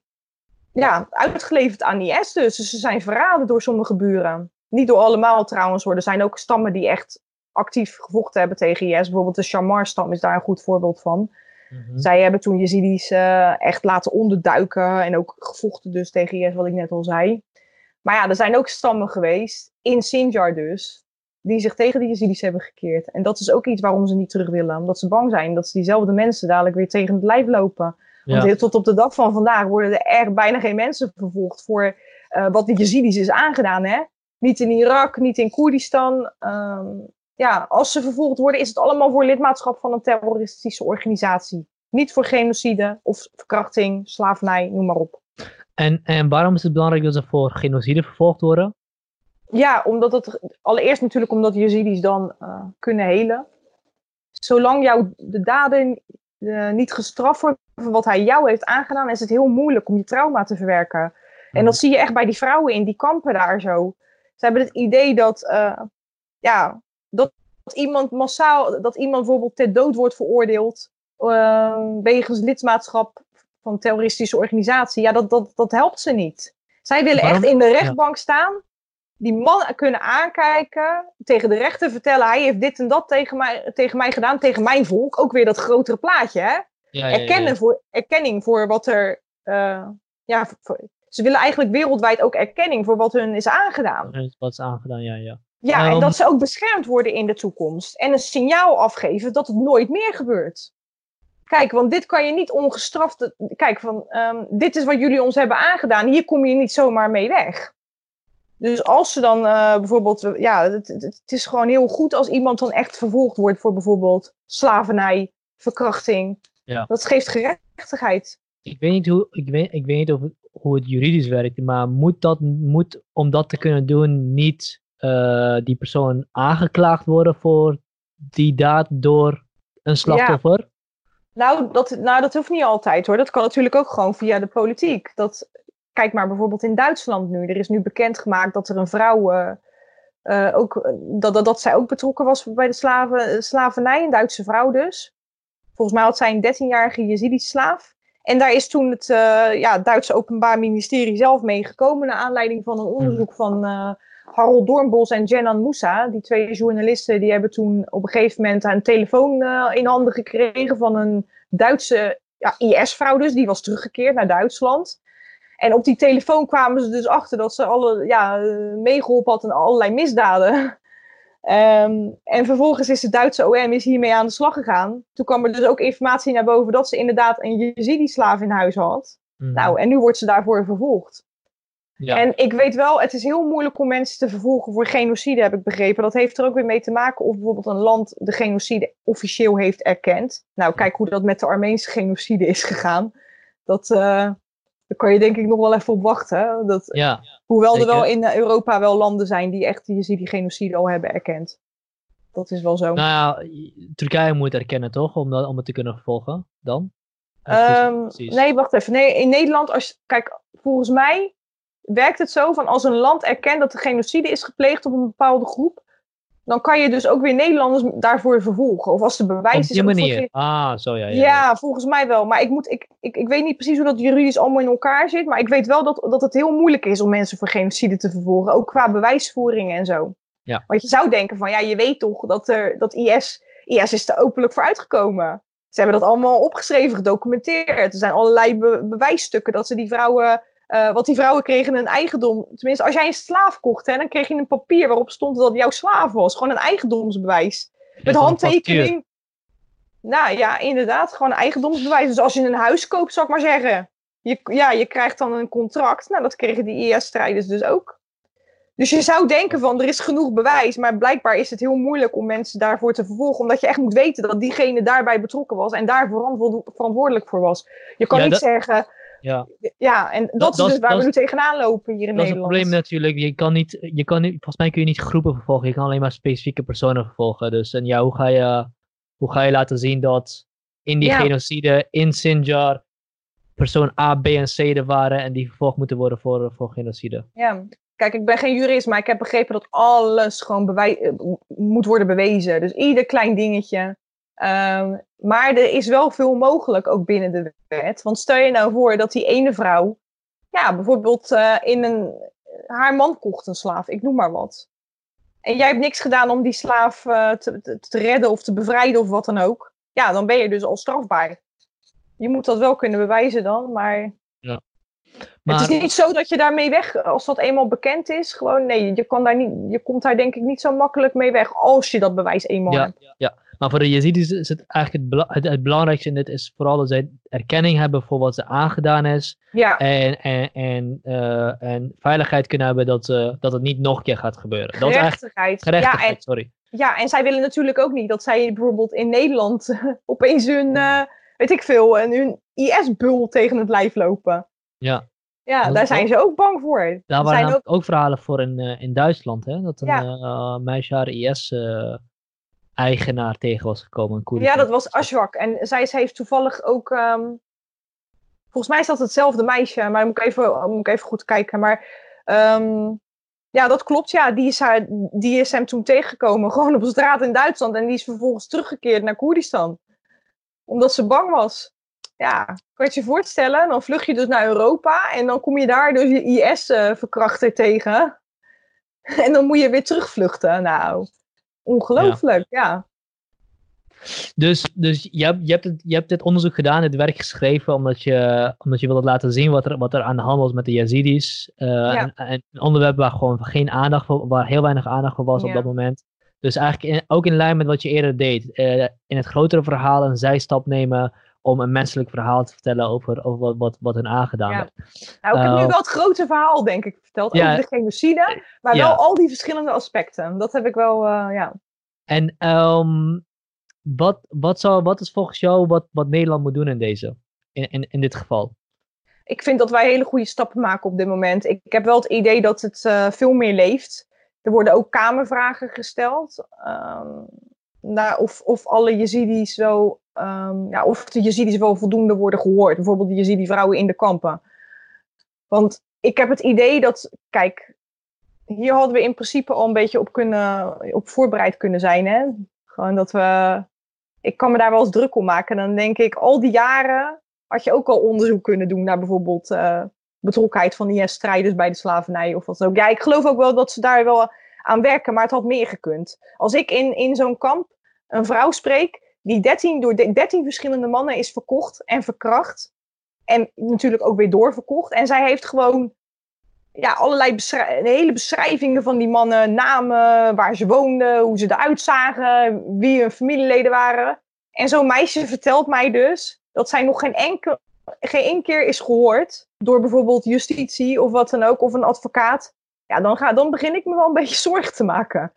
ja, uitgeleverd aan IS dus. dus. ze zijn verraden door sommige buren. Niet door allemaal trouwens. Er zijn ook stammen die echt actief gevochten hebben tegen IS. Bijvoorbeeld de Shamar-stam is daar een goed voorbeeld van. Mhm. Zij hebben toen Yazidis uh, echt laten onderduiken en ook gevochten dus tegen IS, wat ik net al zei. Maar ja, er zijn ook stammen geweest, in Sinjar dus, die zich tegen de Yazidis hebben gekeerd. En dat is ook iets waarom ze niet terug willen. Omdat ze bang zijn dat ze diezelfde mensen dadelijk weer tegen het lijf lopen. Want tot op de dag van vandaag worden er echt bijna geen mensen vervolgd voor uh, wat de Yazidis is aangedaan. Hè? Niet in Irak, niet in Koerdistan. Um, ja, als ze vervolgd worden, is het allemaal voor lidmaatschap van een terroristische organisatie. Niet voor genocide of verkrachting, slavernij, noem maar op. En, en waarom is het belangrijk dat ze voor genocide vervolgd worden? Ja, omdat het allereerst natuurlijk omdat Yazidis dan uh, kunnen helen. Zolang jou de daden uh, niet gestraft worden voor wat hij jou heeft aangedaan, is het heel moeilijk om je trauma te verwerken. En dat zie je echt bij die vrouwen in die kampen daar zo. Ze hebben het idee dat, uh, ja, dat iemand massaal, dat iemand bijvoorbeeld ter dood wordt veroordeeld uh, wegens lidmaatschap van een terroristische organisatie, ja, dat, dat, dat helpt ze niet. Zij willen echt in de rechtbank staan, die man kunnen aankijken, tegen de rechter vertellen, hij heeft dit en dat tegen mij, tegen mij gedaan, tegen mijn volk. Ook weer dat grotere plaatje, hè? Ja, Erkennen voor, erkenning voor wat er, uh, ja, voor, ze willen eigenlijk wereldwijd ook erkenning voor wat hun is aangedaan. Wat is aangedaan, ja, ja. Ja, en ehm, dat ze ook beschermd worden in de toekomst. En een signaal afgeven dat het nooit meer gebeurt. Kijk, want dit kan je niet ongestraft. Kijk, van um, dit is wat jullie ons hebben aangedaan. Hier kom je niet zomaar mee weg. Dus als ze dan uh, bijvoorbeeld. Ja, het, het, is gewoon heel goed als iemand dan echt vervolgd wordt voor bijvoorbeeld slavernij, verkrachting. Ja. Dat geeft gerechtigheid. Ik weet niet, hoe, ik weet, ik weet niet of hoe het juridisch werkt, maar moet, dat, moet om dat te kunnen doen niet uh, die persoon aangeklaagd worden voor die daad door een slachtoffer? Ja. Nou dat, nou, dat hoeft niet altijd hoor. Dat kan natuurlijk ook gewoon via de politiek. Dat, kijk maar bijvoorbeeld in Duitsland nu. Er is nu bekendgemaakt dat er een vrouw. Uh, uh, ook, dat, dat, dat zij ook betrokken was bij de slaven, slavernij, een Duitse vrouw dus. Volgens mij had zij een 13-jarige Jezidi-slaaf. En daar is toen het uh, ja, Duitse Openbaar Ministerie zelf mee gekomen. Naar aanleiding van een onderzoek van Harold Doornbos en Jenan Moussa, die twee journalisten, die hebben toen op een gegeven moment een telefoon uh, in handen gekregen van een Duitse ja, IS-vrouw dus, die was teruggekeerd naar Duitsland. En op die telefoon kwamen ze dus achter dat ze alle, ja, meegeholpen had in allerlei misdaden. Um, en vervolgens is de Duitse OM is hiermee aan de slag gegaan. Toen kwam er dus ook informatie naar boven dat ze inderdaad een Jezidi-slaaf in huis had. Mm. Nou, en nu wordt ze daarvoor vervolgd. Ja. En ik weet wel, het is heel moeilijk om mensen te vervolgen voor genocide, heb ik begrepen. Dat heeft er ook weer mee te maken of bijvoorbeeld een land de genocide officieel heeft erkend. Nou, kijk hoe dat met de Armeense genocide is gegaan. Dat, uh, daar kan je denk ik nog wel even op wachten. Dat, ja, hoewel er wel in Europa wel landen zijn die echt die, die genocide al hebben erkend. Dat is wel zo. Nou ja, Turkije moet erkennen toch, om, dat, om het te kunnen vervolgen dan? Um, nee, wacht even. Nee, in Nederland, als, kijk, volgens mij werkt het zo van als een land erkent dat er genocide is gepleegd op een bepaalde groep, dan kan je dus ook weer Nederlanders daarvoor vervolgen. Of als de bewijs is. Op die manier. Ah, zo ja, ja, ja. volgens mij wel. Maar ik, moet, ik, ik, ik weet niet precies hoe dat juridisch allemaal in elkaar zit. Maar ik weet wel dat, dat het heel moeilijk is om mensen voor genocide te vervolgen. Ook qua bewijsvoering en zo. Ja. Want je zou denken van ja, je weet toch dat, er, dat IS, IS is er openlijk voor uitgekomen. Ze hebben dat allemaal opgeschreven, gedocumenteerd. Er zijn allerlei bewijsstukken dat ze die vrouwen uh, want die vrouwen kregen een eigendom. Tenminste, als jij een slaaf kocht, hè, dan kreeg je een papier waarop stond dat jouw slaaf was. Gewoon een eigendomsbewijs. Met handtekening. Nou ja, inderdaad, gewoon een eigendomsbewijs. Dus als je een huis koopt, zou ik maar zeggen. Je, ja, je krijgt dan een contract. Nou, dat kregen die IS-strijders dus ook. Dus je zou denken van, er is genoeg bewijs. Maar blijkbaar is het heel moeilijk om mensen daarvoor te vervolgen. Omdat je echt moet weten dat diegene daarbij betrokken was. En daar verantwoordelijk voor was. Je kan niet zeggen, ja, ja en dat, is dus waar we nu tegenaan lopen hier in Nederland. Dat is het probleem natuurlijk. Je kan niet, je kan niet, volgens mij kun je niet groepen vervolgen. Je kan alleen maar specifieke personen vervolgen. Dus en ja, hoe ga je, hoe ga je laten zien dat in die genocide in Sinjar persoon A, B en C er waren en die vervolgd moeten worden voor, voor genocide? Ja, Kijk, ik ben geen jurist, maar ik heb begrepen dat alles gewoon eh, moet worden bewezen. Dus ieder klein dingetje. Um, maar er is wel veel mogelijk ook binnen de wet. Want stel je nou voor dat die ene vrouw, ja, bijvoorbeeld uh, in een, haar man kocht een slaaf, ik noem maar wat. En jij hebt niks gedaan om die slaaf uh, te, te, te, redden of te bevrijden of wat dan ook. Ja, dan ben je dus al strafbaar. Je moet dat wel kunnen bewijzen dan, maar... Ja. Maar... Het is niet zo dat je daarmee weg, als dat eenmaal bekend is, gewoon nee, je, kan daar niet, je komt daar denk ik niet zo makkelijk mee weg als je dat bewijs eenmaal ja, hebt. Ja, maar voor de Yazidis is het eigenlijk het, het, belangrijkste in dit is vooral dat zij erkenning hebben voor wat ze aangedaan is. Ja. En, en, en, uh, en veiligheid kunnen hebben dat, uh, dat het niet nog een keer gaat gebeuren. Dat gerechtigheid. gerechtigheid, ja, en, sorry. Ja, en zij willen natuurlijk ook niet dat zij bijvoorbeeld in Nederland opeens hun, uh, weet ik veel, hun IS-bul tegen het lijf lopen. Ja. Ja, daar zijn ze ook bang voor. Daar waren ook... ook... verhalen voor in, in Duitsland, hè? Dat een ja. meisje haar IS eigenaar tegen was gekomen. Ja, dat was Ashwak. En zij heeft toevallig ook. Um, volgens mij is dat hetzelfde meisje, maar moet ik even, moet ik even goed kijken. Maar um, ja, dat klopt. Ja, die is, haar, die is hem toen tegengekomen, gewoon op straat in Duitsland. En die is vervolgens teruggekeerd naar Koerdistan. Omdat ze bang was. Ja, kan je je voorstellen? Dan vlug je dus naar Europa en dan kom je daar dus je IS-verkrachter tegen. En dan moet je weer terugvluchten. Nou, Ongelooflijk, ja. Dus, dus je, hebt, je, hebt het, je hebt dit onderzoek gedaan, dit werk geschreven, omdat je, omdat je wilde laten zien wat er, wat er aan de hand was met de Yazidis. Uh, en, een onderwerp waar gewoon geen aandacht voor, waar heel weinig aandacht voor was op dat moment. Dus eigenlijk ook in lijn met wat je eerder deed. Uh, in het grotere verhaal een zijstap nemen om een menselijk verhaal te vertellen over, over wat, wat, wat hen aangedaan ja. Nou, ik heb nu wel het grote verhaal, denk ik, verteld over de genocide. Maar wel al die verschillende aspecten. Dat heb ik wel, ja. En um, wat, wat, zou, wat is volgens jou wat, wat Nederland moet doen in deze, in, in, in dit geval? Ik vind dat wij hele goede stappen maken op dit moment. Ik, ik heb wel het idee dat het uh, veel meer leeft. Er worden ook kamervragen gesteld. Um, naar of, of alle Yazidis wel, um, ja, of de Yazidis wel voldoende worden gehoord. Bijvoorbeeld de Yazidi vrouwen in de kampen. Want ik heb het idee dat, kijk, hier hadden we in principe al een beetje op, kunnen, op voorbereid kunnen zijn. Hè? Gewoon dat we ik kan me daar wel eens druk om maken. Dan denk ik, al die jaren had je ook al onderzoek kunnen doen naar bijvoorbeeld uh, betrokkenheid van IS-strijders bij de slavernij of wat dan ook. Ja, ik geloof ook wel dat ze daar wel aan werken, maar het had meer gekund. Als ik in, in zo'n kamp een vrouw spreek die 13, door 13 verschillende mannen is verkocht en verkracht. En natuurlijk ook weer doorverkocht. En zij heeft gewoon ja, allerlei hele beschrijvingen van die mannen, namen, waar ze woonden, hoe ze eruit zagen, wie hun familieleden waren. En zo'n meisje vertelt mij dus dat zij nog geen, enkel, geen één keer is gehoord door bijvoorbeeld justitie of wat dan ook, of een advocaat. Ja, dan, ga, dan begin ik me wel een beetje zorgen te maken.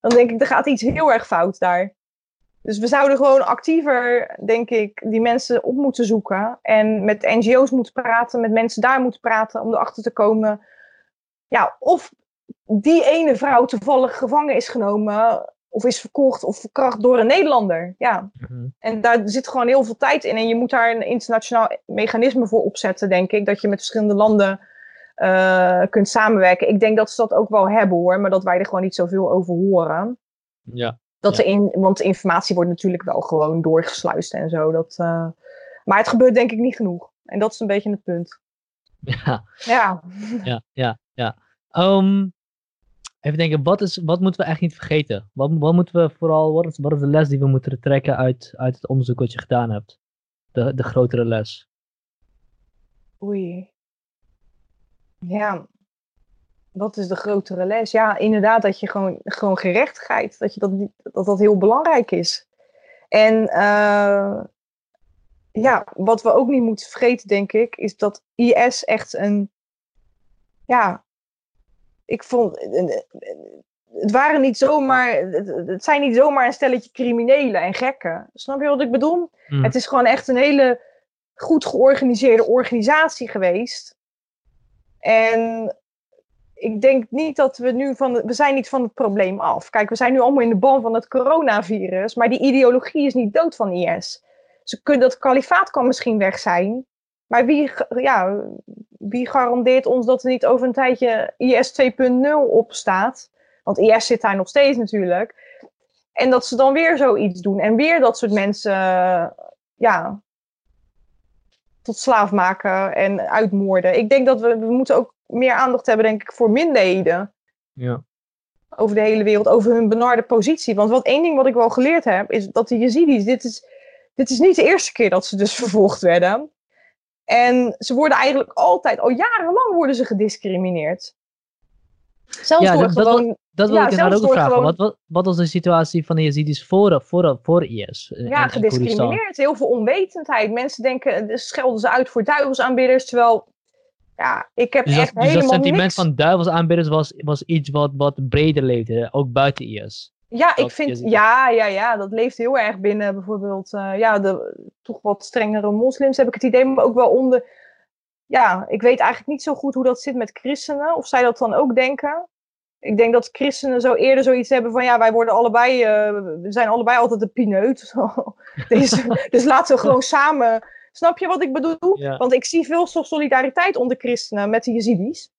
Dan denk ik, er gaat iets heel erg fout daar. Dus we zouden gewoon actiever, denk ik, die mensen op moeten zoeken. En met NGO's moeten praten, met mensen daar moeten praten om erachter te komen ja, of die ene vrouw toevallig gevangen is genomen, of is verkocht of verkracht door een Nederlander. Ja. Mhm. En daar zit gewoon heel veel tijd in. En je moet daar een internationaal mechanisme voor opzetten, denk ik. Dat je met verschillende landen uh, kunt samenwerken. Ik denk dat ze dat ook wel hebben hoor, maar dat wij er gewoon niet zoveel over horen. Ja. Dat ja. In, want de informatie wordt natuurlijk wel gewoon doorgesluist en zo. Dat, uh, maar het gebeurt denk ik niet genoeg. En dat is een beetje het punt. Ja. Ja. Ja, ja, ja. Um, even denken, wat, is, wat moeten we echt niet vergeten? Wat, wat moeten we vooral, wat is, wat is de les die we moeten trekken uit, uit het onderzoek wat je gedaan hebt? De, de grotere les. Oei. Ja, wat is de grotere les? Ja, inderdaad, dat je gewoon, gewoon gerechtigheid, dat, je dat, dat dat heel belangrijk is. En uh, ja, wat we ook niet moeten vergeten, denk ik, is dat IS echt een. Ja, ik vond. Het waren niet zomaar. Het zijn niet zomaar een stelletje criminelen en gekken. Snap je wat ik bedoel? Hmm. Het is gewoon echt een hele goed georganiseerde organisatie geweest. En ik denk niet dat we nu van. We zijn niet van het probleem af. Kijk, we zijn nu allemaal in de ban van het coronavirus. Maar die ideologie is niet dood van IS ze kunnen, dat kalifaat kan misschien weg zijn. Maar wie, ja, wie garandeert ons dat er niet over een tijdje IS 2.0 op staat? Want IS zit daar nog steeds natuurlijk. En dat ze dan weer zoiets doen. En weer dat soort mensen ja, tot slaaf maken en uitmoorden. Ik denk dat we, we moeten ook meer aandacht hebben, denk ik, voor minderheden. Ja. Over de hele wereld, over hun benarde positie. Want wat één ding wat ik wel geleerd heb, is dat de Yazidis, dit is dit is niet de eerste keer dat ze dus vervolgd werden. En ze worden eigenlijk altijd, al jarenlang worden ze gediscrimineerd. Zelfs ja, door dat, gewoon... Dat, dat wil ja, ik inderdaad ook vragen. gewoon- Wat, wat, was de situatie van de Yazidis voor, voor, voor IS? Ja, gediscrimineerd. Heel veel onwetendheid. Mensen denken, dus schelden ze uit voor duivelsaanbidders. Terwijl, ja, ik heb Dus dat, echt dus dat helemaal sentiment niks... van duivelsaanbidders was, was iets wat, wat breder leefde, ook buiten IS. Ja, dat ik vind, ja, ja, ja, dat leeft heel erg binnen bijvoorbeeld, eh, ja, de toch wat strengere moslims heb ik het idee, maar ook wel onder, ja, ik weet eigenlijk niet zo goed hoe dat zit met christenen, of zij dat dan ook denken. Ik denk dat christenen zo eerder zoiets hebben van, ja, wij worden allebei, eh, we zijn allebei altijd een pineut. Deze, dus laten we gewoon samen, snap je wat ik bedoel? Ja. Want ik zie veel solidariteit onder christenen met de Yazidis.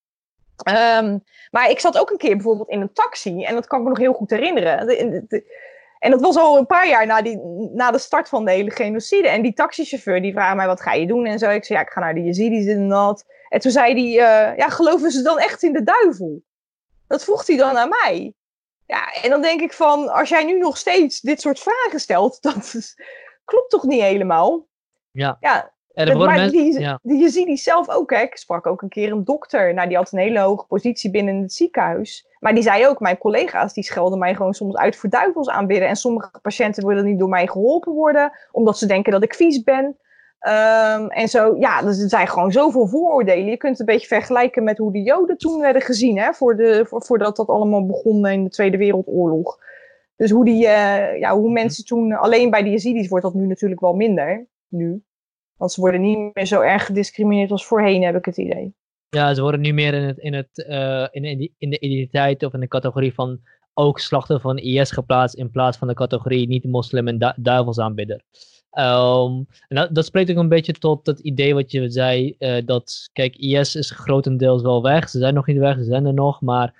Ehm, maar ik zat ook een keer bijvoorbeeld in een taxi en dat kan ik me nog heel goed herinneren. De- de- de- en dat was al een paar jaar na, die, na de start van de hele genocide. En die taxichauffeur die vraagt mij, wat ga je doen? En zo, ik zei, ja, ik ga naar de Yazidis en dat. En toen zei hij, eh, ja, geloven ze dan echt in de duivel? Dat vroeg hij dan aan mij. Ja, en dan denk ik van, als jij nu nog steeds dit soort vragen stelt, dat klopt toch niet helemaal? Ja. Ja, Er worden maar mensen, die, ja. die, je ziet die zelf ook, hè. Ik sprak ook een keer een dokter. Nou, die had een hele hoge positie binnen het ziekenhuis. Maar die zei ook, mijn collega's, die schelden mij gewoon soms uit voor duivels aanbidden. En sommige patiënten willen niet door mij geholpen worden, omdat ze denken dat ik vies ben. Ehm, en zo, ja, dus er zijn gewoon zoveel vooroordelen. Je kunt het een beetje vergelijken met hoe de Joden toen werden gezien, hè, voor de, voor, voordat dat allemaal begon in de Tweede Wereldoorlog. Dus hoe, die, eh, ja, hoe mensen toen, alleen bij de Yazidis wordt dat nu natuurlijk wel minder, nu. Want ze worden niet meer zo erg gediscrimineerd als voorheen, heb ik het idee. Ja, ze worden nu meer in, het, in, het, uh, in, in, in de identiteit of in de categorie van ook slachtoffer van IS geplaatst in plaats van de categorie niet-moslim en du duivelsaanbidder. Um, en dat, spreekt ook een beetje tot het idee wat je zei, uh, dat, kijk, IS is grotendeels wel weg. Ze zijn nog niet weg, ze zijn er nog, maar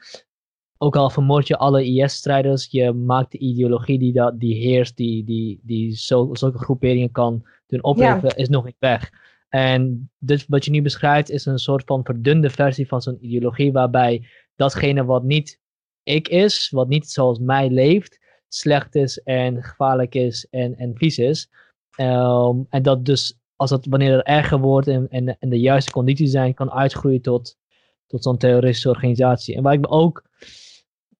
ook al vermoord je alle IS-strijders, je maakt de ideologie die, dat, die heerst, die, die, die zo, zulke groeperingen kan doen opleveren, ja. is nog niet weg. En dus wat je nu beschrijft is een soort van verdunde versie van zo'n ideologie, waarbij datgene wat niet ik is, wat niet zoals mij leeft, slecht is en gevaarlijk is en, en vies is. Um, en dat dus, als het, wanneer het erger wordt en, en, en de juiste condities zijn, kan uitgroeien tot, tot zo'n terroristische organisatie. En waar ik me ook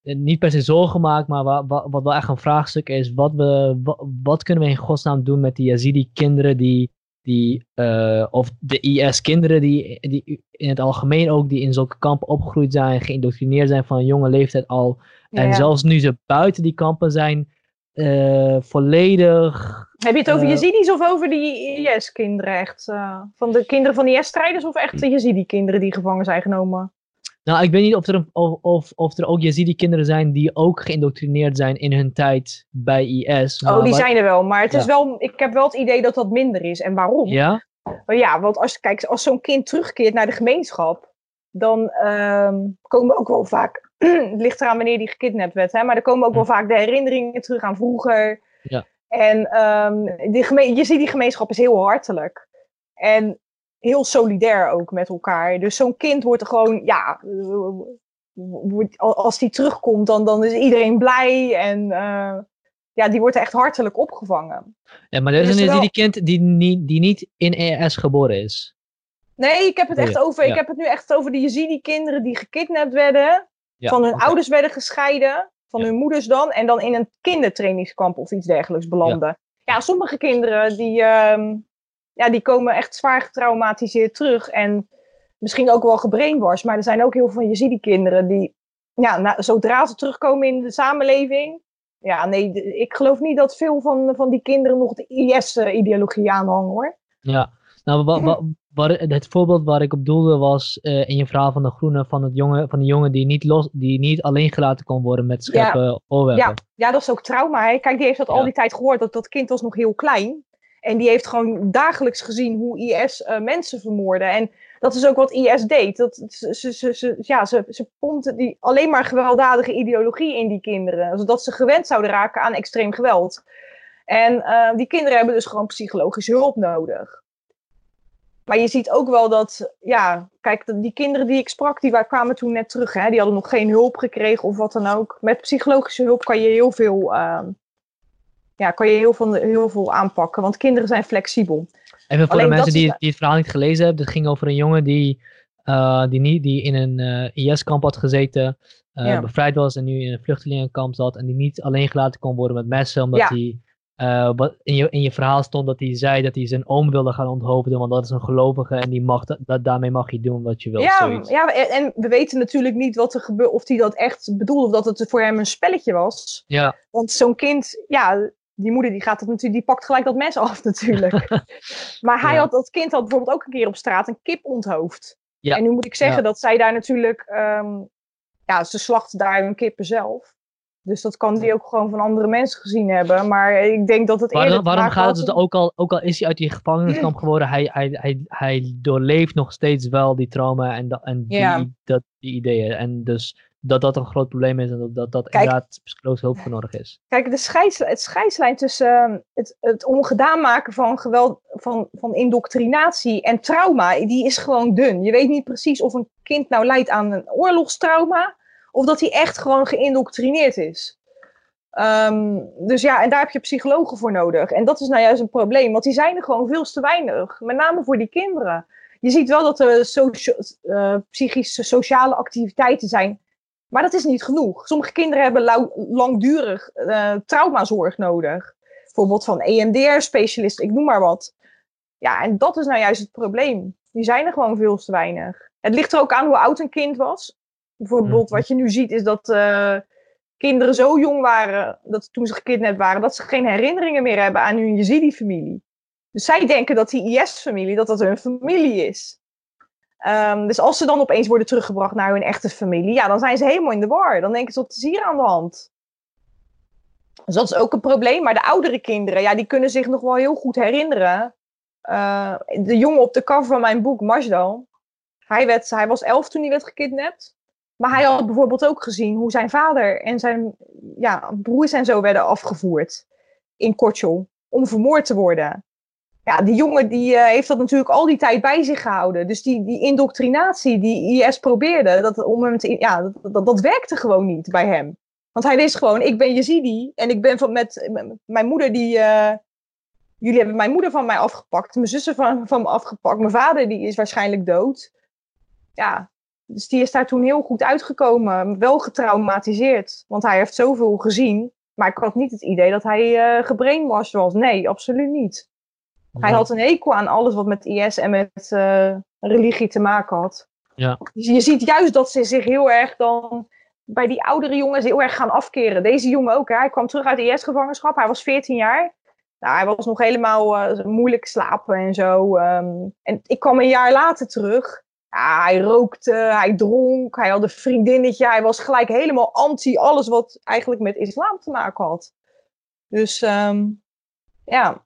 niet per se zorgen maak, maar wat, wat, wat wel echt een vraagstuk is, wat, we, wat, wat kunnen we in godsnaam doen met die Yazidi-kinderen die, die uh, of de IS-kinderen die, die in het algemeen ook, die in zulke kampen opgegroeid zijn, geïndoctrineerd zijn van een jonge leeftijd al. Ja, en ja. zelfs nu ze buiten die kampen zijn, uh, volledig. Heb je het over uh, Yazidis of over die IS-kinderen echt? Van de kinderen van IS-strijders of echt de Yazidi-kinderen die gevangen zijn genomen? Nou, ik weet niet of er, of, of, of er ook Yazidi-kinderen zijn die ook geïndoctrineerd zijn in hun tijd bij IS. oh, die zijn er wel. Maar het ja. is wel, ik heb wel het idee dat dat minder is. En waarom? Ja? Ja, want als, kijk, als zo'n kind terugkeert naar de gemeenschap, dan um, komen ook wel vaak, het ligt eraan wanneer die gekidnapt werd, hè, maar er komen ook wel vaak de herinneringen terug aan vroeger. Ja. En um, die geme- je ziet die gemeenschap is heel hartelijk. En heel solidair ook met elkaar. Dus zo'n kind wordt er gewoon, ja, als die terugkomt, dan, dan is iedereen blij en uh, ja, die wordt echt hartelijk opgevangen. Ja, maar er is een wel... die kind die niet, die niet in ES geboren is. Nee, ik heb het echt over, ik heb het nu echt over de Yazidi-kinderen die gekidnapt werden, ja, van hun okay. ouders werden gescheiden, van ja. hun moeders dan, en dan in een kindertrainingskamp of iets dergelijks belanden. Ja, sommige kinderen die, uh, ja, die komen echt zwaar getraumatiseerd terug. En misschien ook wel gebrainwashed. Maar er zijn ook heel veel Yazidi-kinderen die, ja, na, zodra ze terugkomen in de samenleving. Ja, nee, ik geloof niet dat veel van, van die kinderen nog de IS-ideologie aanhangen hoor. Ja, nou, wa, wa, wa, het voorbeeld waar ik op doelde was uh, in je verhaal van de groene, van, het jongen, van de jongen die niet, los, die niet alleen gelaten kon worden met scheppen ja. oorwerpen. Ja. ja, dat is ook trauma. Hè? Kijk, die heeft dat ja. al die tijd gehoord. Dat, dat kind was nog heel klein. En die heeft gewoon dagelijks gezien hoe IS uh, mensen vermoordde. En dat is ook wat IS deed. Dat, ze, ze, ja, ze, ze pompten die alleen maar gewelddadige ideologie in die kinderen. Zodat ze gewend zouden raken aan extreem geweld. En uh, die kinderen hebben dus gewoon psychologische hulp nodig. Maar je ziet ook wel dat, ja, kijk, die kinderen die ik sprak, die kwamen toen net terug. Hè? Die hadden nog geen hulp gekregen of wat dan ook. Met psychologische hulp kan je heel veel... Uh, ja, kan je heel veel, heel veel aanpakken, want kinderen zijn flexibel. Even voor Alleen de mensen die, die het verhaal niet gelezen hebben, het ging over een jongen die, uh, die, niet, die in een uh, IS-kamp had gezeten, uh, ja. bevrijd was en nu in een vluchtelingenkamp zat en die niet alleen gelaten kon worden met messen, omdat ja. hij in, je, in je verhaal stond dat hij zei dat hij zijn oom wilde gaan onthoofden, want dat is een gelovige en die mag, dat, daarmee mag je doen wat je wilt. Ja, zoiets. ja en, en, we weten natuurlijk niet wat er gebeurt, of hij dat echt bedoelde, of dat het voor hem een spelletje was. Ja. Want zo'n kind, ja, die moeder die gaat dat natuurlijk, die pakt gelijk dat mes af natuurlijk. maar hij ja. had, dat kind had bijvoorbeeld ook een keer op straat een kip onthoofd. Ja. En nu moet ik zeggen ja. dat zij daar natuurlijk, um, ja, ze slachten daar hun kippen zelf. Dus dat kan die ook gewoon van andere mensen gezien hebben. Maar ik denk dat het waarom, waarom gaat het ook al, ook al is hij uit die gevangeniskamp geworden, hij, hij, hij, hij doorleeft nog steeds wel die trauma en, dat, en die, ja. dat, die ideeën. En dus dat dat een groot probleem is en dat dat, dat kijk, inderdaad psychologische hulp voor nodig is. Kijk, de scheids, het scheidslijn tussen uh, het, het ongedaan maken van geweld, van, van indoctrinatie en trauma, die is gewoon dun. Je weet niet precies of een kind nou lijdt aan een oorlogstrauma of dat hij echt gewoon geïndoctrineerd is. Ehm, dus ja, en daar heb je psychologen voor nodig. En dat is nou juist een probleem, want die zijn er gewoon veel te weinig. Met name voor die kinderen. Je ziet wel dat er socia uh, psychische sociale activiteiten zijn, maar dat is niet genoeg. Sommige kinderen hebben langdurig uh, traumazorg nodig. Bijvoorbeeld van EMDR-specialist, ik noem maar wat. Ja, en dat is nou juist het probleem. Die zijn er gewoon veel te weinig. Het ligt er ook aan hoe oud een kind was. Bijvoorbeeld, mhm. wat je nu ziet, is dat uh, kinderen zo jong waren, dat toen ze gekidnapt waren, dat ze geen herinneringen meer hebben aan hun Yazidi-familie. Dus zij denken dat die IS-familie, dat dat hun familie is. Um, dus als ze dan opeens worden teruggebracht naar hun echte familie, ja, dan zijn ze helemaal in de war. Dan denken ze, wat is hier aan de hand? Dus dat is ook een probleem. Maar de oudere kinderen, ja, die kunnen zich nog wel heel goed herinneren. Uh, de jongen op de cover van mijn boek, Majdal, hij, werd, hij was elf toen hij werd gekidnapt. Maar hij had bijvoorbeeld ook gezien hoe zijn vader en zijn ja, broers en zo werden afgevoerd in Kortjol om vermoord te worden. Ja, die jongen die, uh, heeft dat natuurlijk al die tijd bij zich gehouden. Dus die, die indoctrinatie die IS probeerde, dat, om hem ja, dat, dat, dat werkte gewoon niet bij hem. Want hij wist gewoon, ik ben Yazidi en ik ben van, met, mijn moeder die... Uh, jullie hebben mijn moeder van mij afgepakt, mijn zussen van, van me afgepakt, mijn vader die is waarschijnlijk dood. Ja, dus die is daar toen heel goed uitgekomen, wel getraumatiseerd. Want hij heeft zoveel gezien, maar ik had niet het idee dat hij uh, gebrainwashed was. Nee, absoluut niet. Hij had een hekel aan alles wat met IS en met uh, religie te maken had. Ja. Dus je ziet juist dat ze zich heel erg dan bij die oudere jongens heel erg gaan afkeren. Deze jongen ook. Hè? Hij kwam terug uit de IS-gevangenschap. Hij was 14 jaar. Nou, hij was nog helemaal uh, moeilijk slapen en zo. Um, en ik kwam een jaar later terug. Ja, hij rookte, hij dronk, hij had een vriendinnetje. Hij was gelijk helemaal anti alles wat eigenlijk met islam te maken had. Dus um, ja,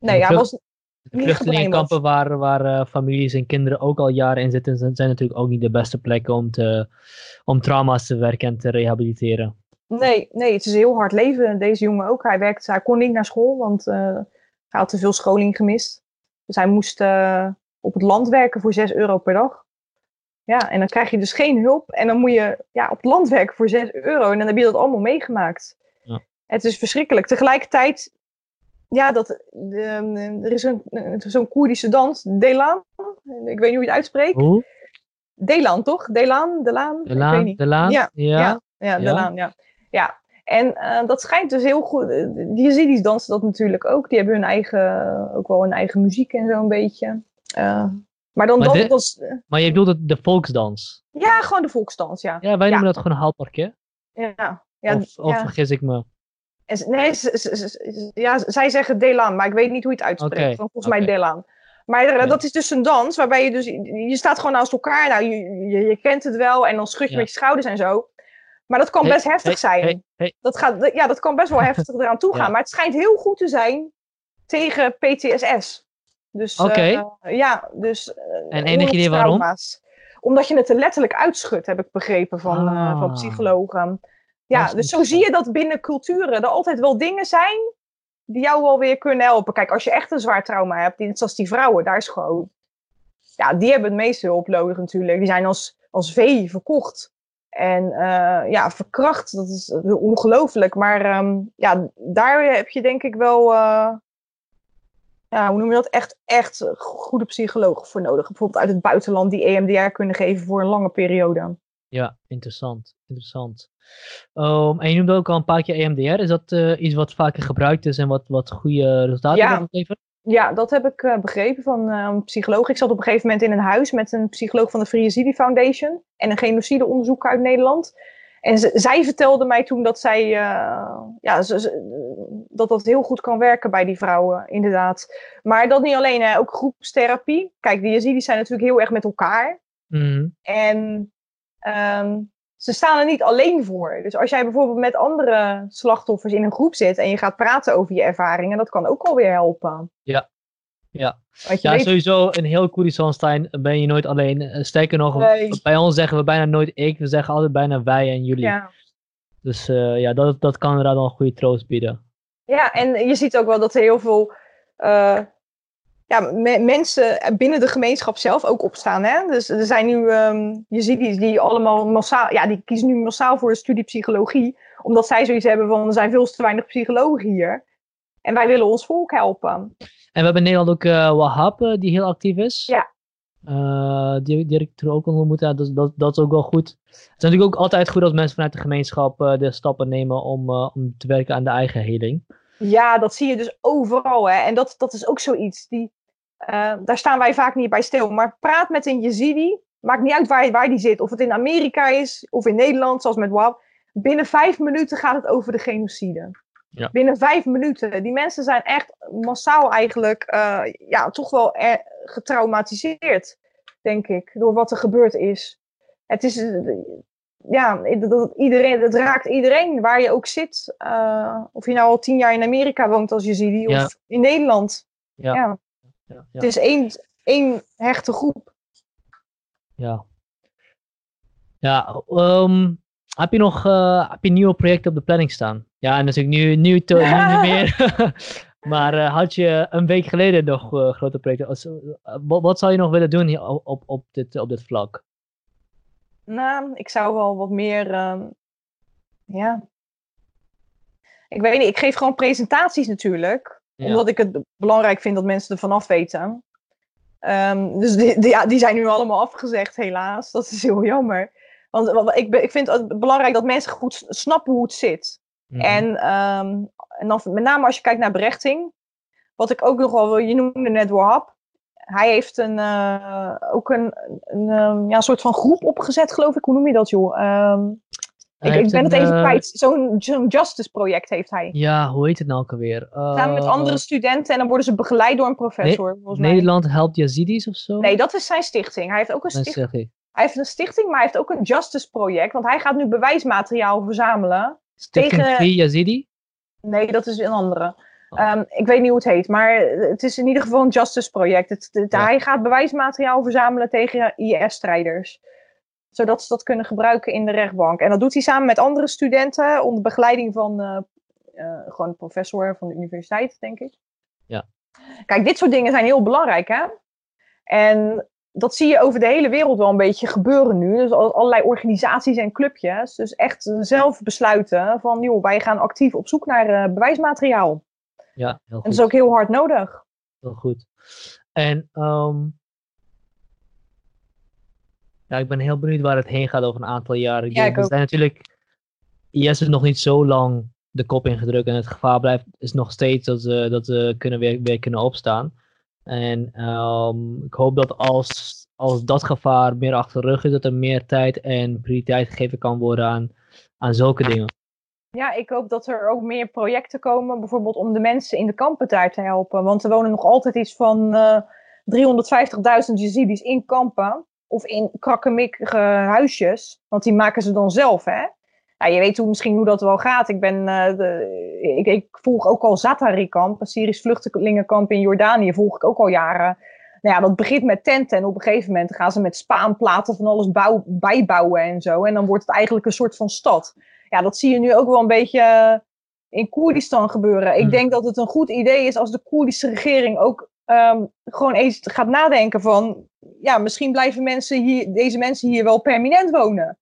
nee, hij was de vluchtelingenkampen waar, waar uh, families en kinderen ook al jaren in zitten, zijn natuurlijk ook niet de beste plekken om, te, om trauma's te werken en te rehabiliteren. Nee, nee, het is een heel hard leven. Deze jongen ook. Hij, werkte, hij kon niet naar school, want uh, hij had te veel scholing gemist. Dus hij moest uh, op het land werken voor 6 euro per dag. Ja, en dan krijg je dus geen hulp. En dan moet je ja, op het land werken voor 6 euro. En dan heb je dat allemaal meegemaakt. Ja. Het is verschrikkelijk. Tegelijkertijd ja, dat, uh, er is zo'n Koerdische dans, Delan. Ik weet niet hoe je het uitspreekt. Hoe? Delan, toch? Delan, Delan? Delan, ik weet niet. Delan? Ja, ja. ja, ja, Delan, ja. ja. En uh, dat schijnt dus heel goed. Die Yazidis dansen dat natuurlijk ook. Die hebben hun eigen, ook wel hun eigen muziek en zo een beetje. Uh, maar dan maar, was, maar je bedoelt het, de volksdans? Ja, gewoon de volksdans, ja. Ja, wij noemen dat gewoon halpark, Ja. ja of, of vergis ik me? Nee, ja, zij zeggen Delan, maar ik weet niet hoe je het uitspreekt. Volgens mij Delan. Maar eh, dat is dus een dans waarbij je dus, je staat gewoon naast elkaar. Nou, je, je, je kent het wel en dan schud je met je schouders en zo. Maar dat kan best heftig zijn. Dat, gaat, ja, dat kan best wel heftig eraan toe gaan. Maar het schijnt heel goed te zijn tegen PTSS. Dus, uh, ja, dus. Uh, en enig idee waarom? Omdat je het er letterlijk uitschudt, heb ik begrepen van, ah. van psychologen. Ja, dus zo zie je dat binnen culturen er altijd wel dingen zijn die jou wel weer kunnen helpen. Kijk, als je echt een zwaar trauma hebt, net zoals die vrouwen, daar is gewoon. Ja, die hebben het meeste hulp nodig natuurlijk. Die zijn als, als vee verkocht. En uh, ja, verkracht, dat is ongelooflijk. Maar um, ja, daar heb je denk ik wel. Uh, ja, hoe noem je dat? Echt, echt goede psychologen voor nodig. Bijvoorbeeld uit het buitenland die EMDR kunnen geven voor een lange periode. Ja, interessant. interessant. Um, en je noemde ook al een paar keer EMDR. Is dat uh, iets wat vaker gebruikt is en wat, wat goede resultaten ja. levert? Ja, dat heb ik uh, begrepen van uh, een psycholoog. Ik zat op een gegeven moment in een huis met een psycholoog van de Free Yazidi Foundation en een genocideonderzoeker uit Nederland. En zij vertelde mij toen dat zij, ja, ze, dat dat heel goed kan werken bij die vrouwen, inderdaad. Maar dat niet alleen, hè, ook groepstherapie. Kijk, de Yazidis zijn natuurlijk heel erg met elkaar. Mm. En um, ze staan er niet alleen voor. Dus als jij bijvoorbeeld met andere slachtoffers in een groep zit en je gaat praten over je ervaringen, dat kan ook alweer helpen. Ja. Ja, ja sowieso in heel Koerdistanstein ben je nooit alleen. Eh, sterker nog, bij ons zeggen we bijna nooit ik, we zeggen altijd bijna wij en jullie. Ja. Dus uh, ja, dat, dat kan inderdaad wel een goede troost bieden. Ja, en je ziet ook wel dat er heel veel uh, ja, mensen binnen de gemeenschap zelf ook opstaan. Hè? Dus er zijn nu um, Jezidis die allemaal massaal, ja, die kiezen nu massaal voor een studie psychologie, omdat zij zoiets hebben van er zijn veel te weinig psychologen hier. En wij willen ons volk helpen. En we hebben in Nederland ook uh, Wahab, uh, die heel actief is. Ja. Uh, die, die ik er ook ontmoet. Ja, dat, dat, dat is ook wel goed. Het is natuurlijk ook altijd goed als mensen vanuit de gemeenschap de stappen nemen om, om te werken aan de eigen heling. Ja, dat zie je dus overal. Hè? En dat, dat is ook zoiets. Die, uh, daar staan wij vaak niet bij stil. Maar praat met een Yazidi. Maakt niet uit waar, waar die zit. Of het in Amerika is of in Nederland, zoals met WAP. Binnen vijf minuten gaat het over de genocide. Ja. Binnen vijf minuten. Die mensen zijn echt massaal eigenlijk uh, ja, toch wel getraumatiseerd, denk ik, door wat er gebeurd is. Het is, ja, dat, iedereen, het raakt iedereen waar je ook zit. Uh, of je nou al tien jaar in Amerika woont als je ziet, of in Nederland. Ja. Ja. Ja. Het is één, één hechte groep. Ja. Ja, ehm, heb je nog eh, heb je nieuwe projecten op de planning staan? Ja, en natuurlijk nu, nu, nu niet meer. maar eh, had je een week geleden nog eh, grote projecten? Als, wat, wat zou je nog willen doen hier op, op, op, dit, op dit vlak? Nou, ik zou wel wat meer. ehm, ja. Ik weet niet, ik geef gewoon presentaties natuurlijk. Omdat ik het belangrijk vind dat mensen er vanaf weten. Ehm, dus die, die, ja, die zijn nu allemaal afgezegd, helaas. Dat is heel jammer. Want wa- wa- ik, ik vind het belangrijk dat mensen goed snappen hoe het zit. Mhm. En, ehm, en dan met name als je kijkt naar berechting. Wat ik ook nog wel wil, je noemde net Wahab. Hij heeft een, eh, ook een, een ja, soort van groep opgezet, geloof ik. Hoe noem je dat, joh? Hij ik, ik ben het even eh, kwijt. Zo'n zo'n justice project heeft hij. Ja, hoe heet het nou ook alweer? Samen met Eh, andere studenten en dan worden ze begeleid door een professor. Nederland helpt Yazidis of zo? Nee, dat is zijn stichting. Hij heeft ook een stichting. Hij heeft een stichting, maar hij heeft ook een justice project. Want hij gaat nu bewijsmateriaal verzamelen. Stichting Tegen- Free Yazidi? Nee, dat is een andere. Oh. Ehm, ik weet niet hoe het heet, maar het is in ieder geval een justice project. Het, het- Ja. Hij gaat bewijsmateriaal verzamelen tegen IS-strijders. Zodat ze dat kunnen gebruiken in de rechtbank. En dat doet hij samen met andere studenten onder begeleiding van eh, eh, gewoon een professor van de universiteit, denk ik. Ja. Kijk, dit soort dingen zijn heel belangrijk, hè? En dat zie je over de hele wereld wel een beetje gebeuren nu. Dus al- allerlei organisaties en clubjes. Dus echt zelf besluiten van, joh, wij gaan actief op zoek naar eh, bewijsmateriaal. Ja, heel En dat goed. is ook heel hard nodig. Heel goed. En ehm, ja, ik ben heel benieuwd waar het heen gaat over een aantal jaar. Ik Ja, ik ook. zijn natuurlijk, IS is nog niet zo lang de kop ingedrukt en het gevaar blijft, is nog steeds dat ze, dat ze kunnen weer, weer kunnen opstaan. En ehm, ik hoop dat als, als dat gevaar meer achter de rug is, dat er meer tijd en prioriteit gegeven kan worden aan, aan zulke dingen. Ja, ik hoop dat er ook meer projecten komen, bijvoorbeeld om de mensen in de kampen daar te helpen. Want er wonen nog altijd iets van eh 350.000 Yazidis in kampen. Of in krakkemikkige huisjes. Want die maken ze dan zelf, hè. Ja, je weet hoe, misschien hoe dat wel gaat. Ik, ben, eh, de, ik, ik volg ook al Zatari-kamp, een Syrisch vluchtelingenkamp in Jordanië, volg ik ook al jaren. Nou ja, dat begint met tenten en op een gegeven moment gaan ze met spaanplaten van alles bouw, bijbouwen en zo. En dan wordt het eigenlijk een soort van stad. Ja, dat zie je nu ook wel een beetje eh, in Koerdistan gebeuren. Ik Hmm. denk dat het een goed idee is als de Koerdische regering ook ehm, gewoon eens gaat nadenken van, ja, misschien blijven mensen hier, deze mensen hier wel permanent wonen.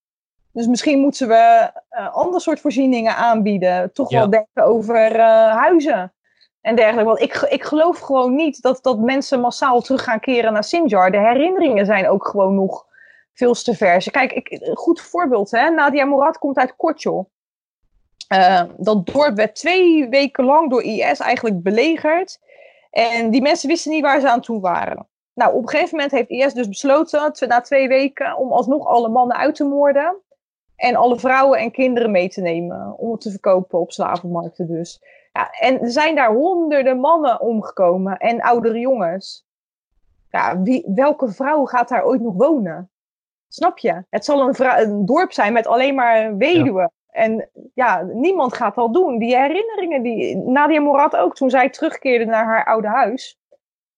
Dus misschien moeten we een ander soort voorzieningen aanbieden. Toch Ja. wel denken over eh, huizen en dergelijke. Want ik, ik geloof gewoon niet dat, dat mensen massaal terug gaan keren naar Sinjar. De herinneringen zijn ook gewoon nog veel te vers. Kijk, ik, een goed voorbeeld. Hè? Nadia Murad komt uit Kortjol. Eh, dat dorp werd twee weken lang door IS eigenlijk belegerd. En die mensen wisten niet waar ze aan toe waren. Nou, op een gegeven moment heeft IS dus besloten, na twee weken, om alsnog alle mannen uit te moorden. En alle vrouwen en kinderen mee te nemen. Om het te verkopen op slavenmarkten dus. Ja, en er zijn daar honderden mannen omgekomen. En oudere jongens. Ja, wie, welke vrouw gaat daar ooit nog wonen? Snap je? Het zal een dorp zijn met alleen maar weduwen. En ja, niemand gaat dat doen. Die herinneringen, die Nadia Morad ook, toen zij terugkeerde naar haar oude huis,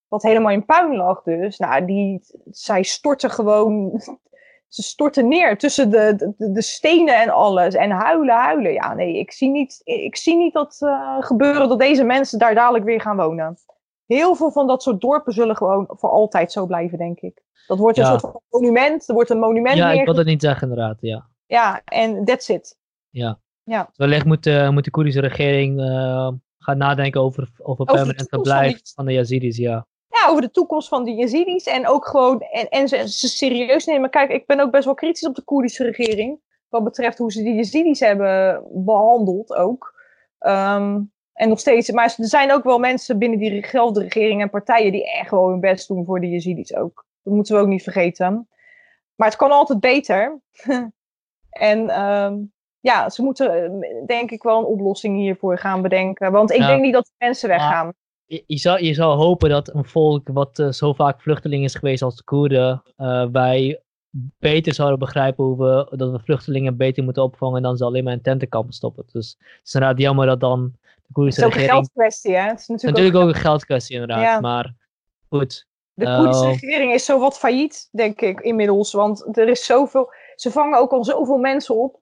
wat helemaal in puin lag dus, nou, die, zij stortte gewoon, ze stortte neer tussen de, de, de stenen en alles. En huilen, huilen. Ja, nee, ik zie niet, ik zie niet dat eh, gebeuren dat deze mensen daar dadelijk weer gaan wonen. heel veel van dat soort dorpen zullen gewoon voor altijd zo blijven, denk ik. Dat wordt een soort van monument. Er wordt een monument Ja, ik wil dat niet zeggen inderdaad, ja. Ja, en that's it. Ja. ja. Wellicht moet, uh, moet de Koerdische regering uh, gaan nadenken over, over, permanent verblijf van, van de Yazidis, ja. Ja, over de toekomst van de Yazidis en ook gewoon, en, en ze, ze serieus nemen. Kijk, ik ben ook best wel kritisch op de Koerdische regering, wat betreft hoe ze die Yazidis hebben behandeld ook. Um, en nog steeds, maar er zijn ook wel mensen binnen diezelfde regering en partijen die echt gewoon hun best doen voor de Yazidis ook. Dat moeten we ook niet vergeten. Maar het kan altijd beter. en um, ja, ze moeten eh, denk ik wel een oplossing hiervoor gaan bedenken. Want ik denk niet dat mensen weggaan. Je, je, zou, je zou hopen dat een volk wat uh, zo vaak vluchteling is geweest als de Koerden, uh, wij beter zouden begrijpen hoe we, dat we vluchtelingen beter moeten opvangen en dan ze alleen maar in tentenkampen stoppen. Dus het is inderdaad jammer dat dan het is ook een geldkwestie, hè? Het is natuurlijk, natuurlijk ook, een geldkwestie, inderdaad. Maar goed. De Koerdische uh, regering is zo wat failliet, denk ik, inmiddels. Want er is zoveel. Ze vangen ook al zoveel mensen op.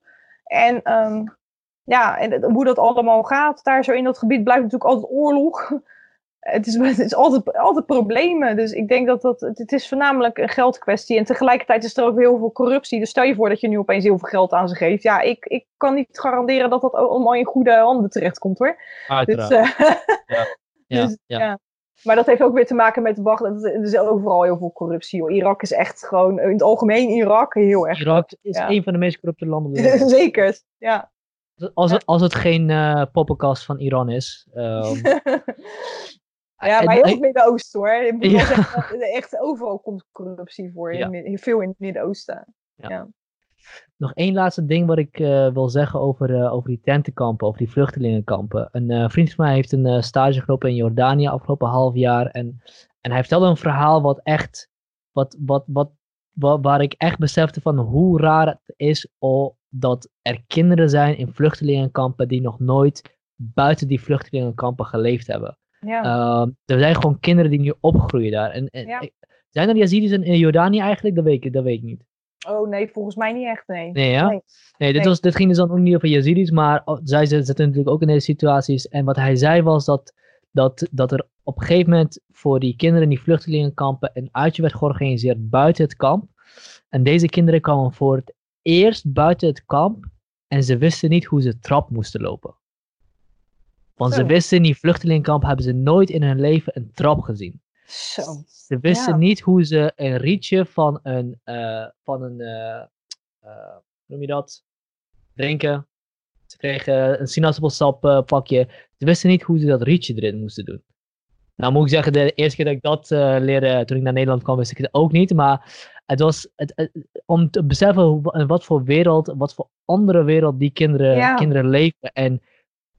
En um, ja, en hoe dat allemaal gaat daar zo in dat gebied blijft natuurlijk altijd oorlog het is, het is altijd, altijd problemen. Dus ik denk dat dat. Het is voornamelijk een geldkwestie. En tegelijkertijd is er ook heel veel corruptie. Dus stel je voor dat je nu opeens heel veel geld aan ze geeft. Ja, ik, ik kan niet garanderen dat dat allemaal in goede handen terechtkomt hoor. Uiteraard. Dus, uh, ja. Ja, dus, ja. ja. Maar dat heeft ook weer te maken met de wacht. Er is overal heel veel corruptie. Irak is echt gewoon, in het algemeen Irak, heel erg. Irak is een van de meest corrupte landen. Zeker, ja. Als het, als het geen uh, poppenkast van Iran is. Um, Ja, maar heel het Midden-Oosten hoor. Ik ja. zeggen, echt overal komt corruptie voor. In, veel in het Midden-Oosten. Ja. Nog één laatste ding wat ik uh, wil zeggen over, uh, over die tentenkampen, over die vluchtelingenkampen. Een uh, vriend van mij heeft een stage gelopen in Jordanië afgelopen half jaar. En, en hij vertelde een verhaal wat echt, wat, wat, wat, wat, waar ik echt besefte van hoe raar het is oh, dat er kinderen zijn in vluchtelingenkampen die nog nooit buiten die vluchtelingenkampen geleefd hebben. Ja. Uh, er zijn gewoon kinderen die nu opgroeien daar. En, en Zijn er Yazidis in, in Jordanië eigenlijk? Dat weet, ik, dat weet ik niet. Oh nee, volgens mij niet echt, nee. Nee, ja? Nee, nee dit, Was, dit ging dus dan ook niet over Yazidis, maar oh, zij zitten natuurlijk ook in deze situaties. En wat hij zei was dat, dat, dat er op een gegeven moment voor die kinderen in die vluchtelingenkampen een uitje werd georganiseerd buiten het kamp. En deze kinderen kwamen voor het eerst buiten het kamp en ze wisten niet hoe ze trap moesten lopen. Want ze wisten in die vluchtelingenkamp hebben ze nooit in hun leven een trap gezien. Zo. Ze wisten niet hoe ze een rietje van een, uh, van een uh, uh, noem je dat? Drinken. Ze kregen een sinaasappelsap pakje. Ze wisten niet hoe ze dat rietje erin moesten doen. Nou moet ik zeggen, de eerste keer dat ik dat leerde toen ik naar Nederland kwam, wist ik het ook niet. Maar het was het, om te beseffen wat voor wereld, wat voor andere wereld die kinderen, kinderen leven. En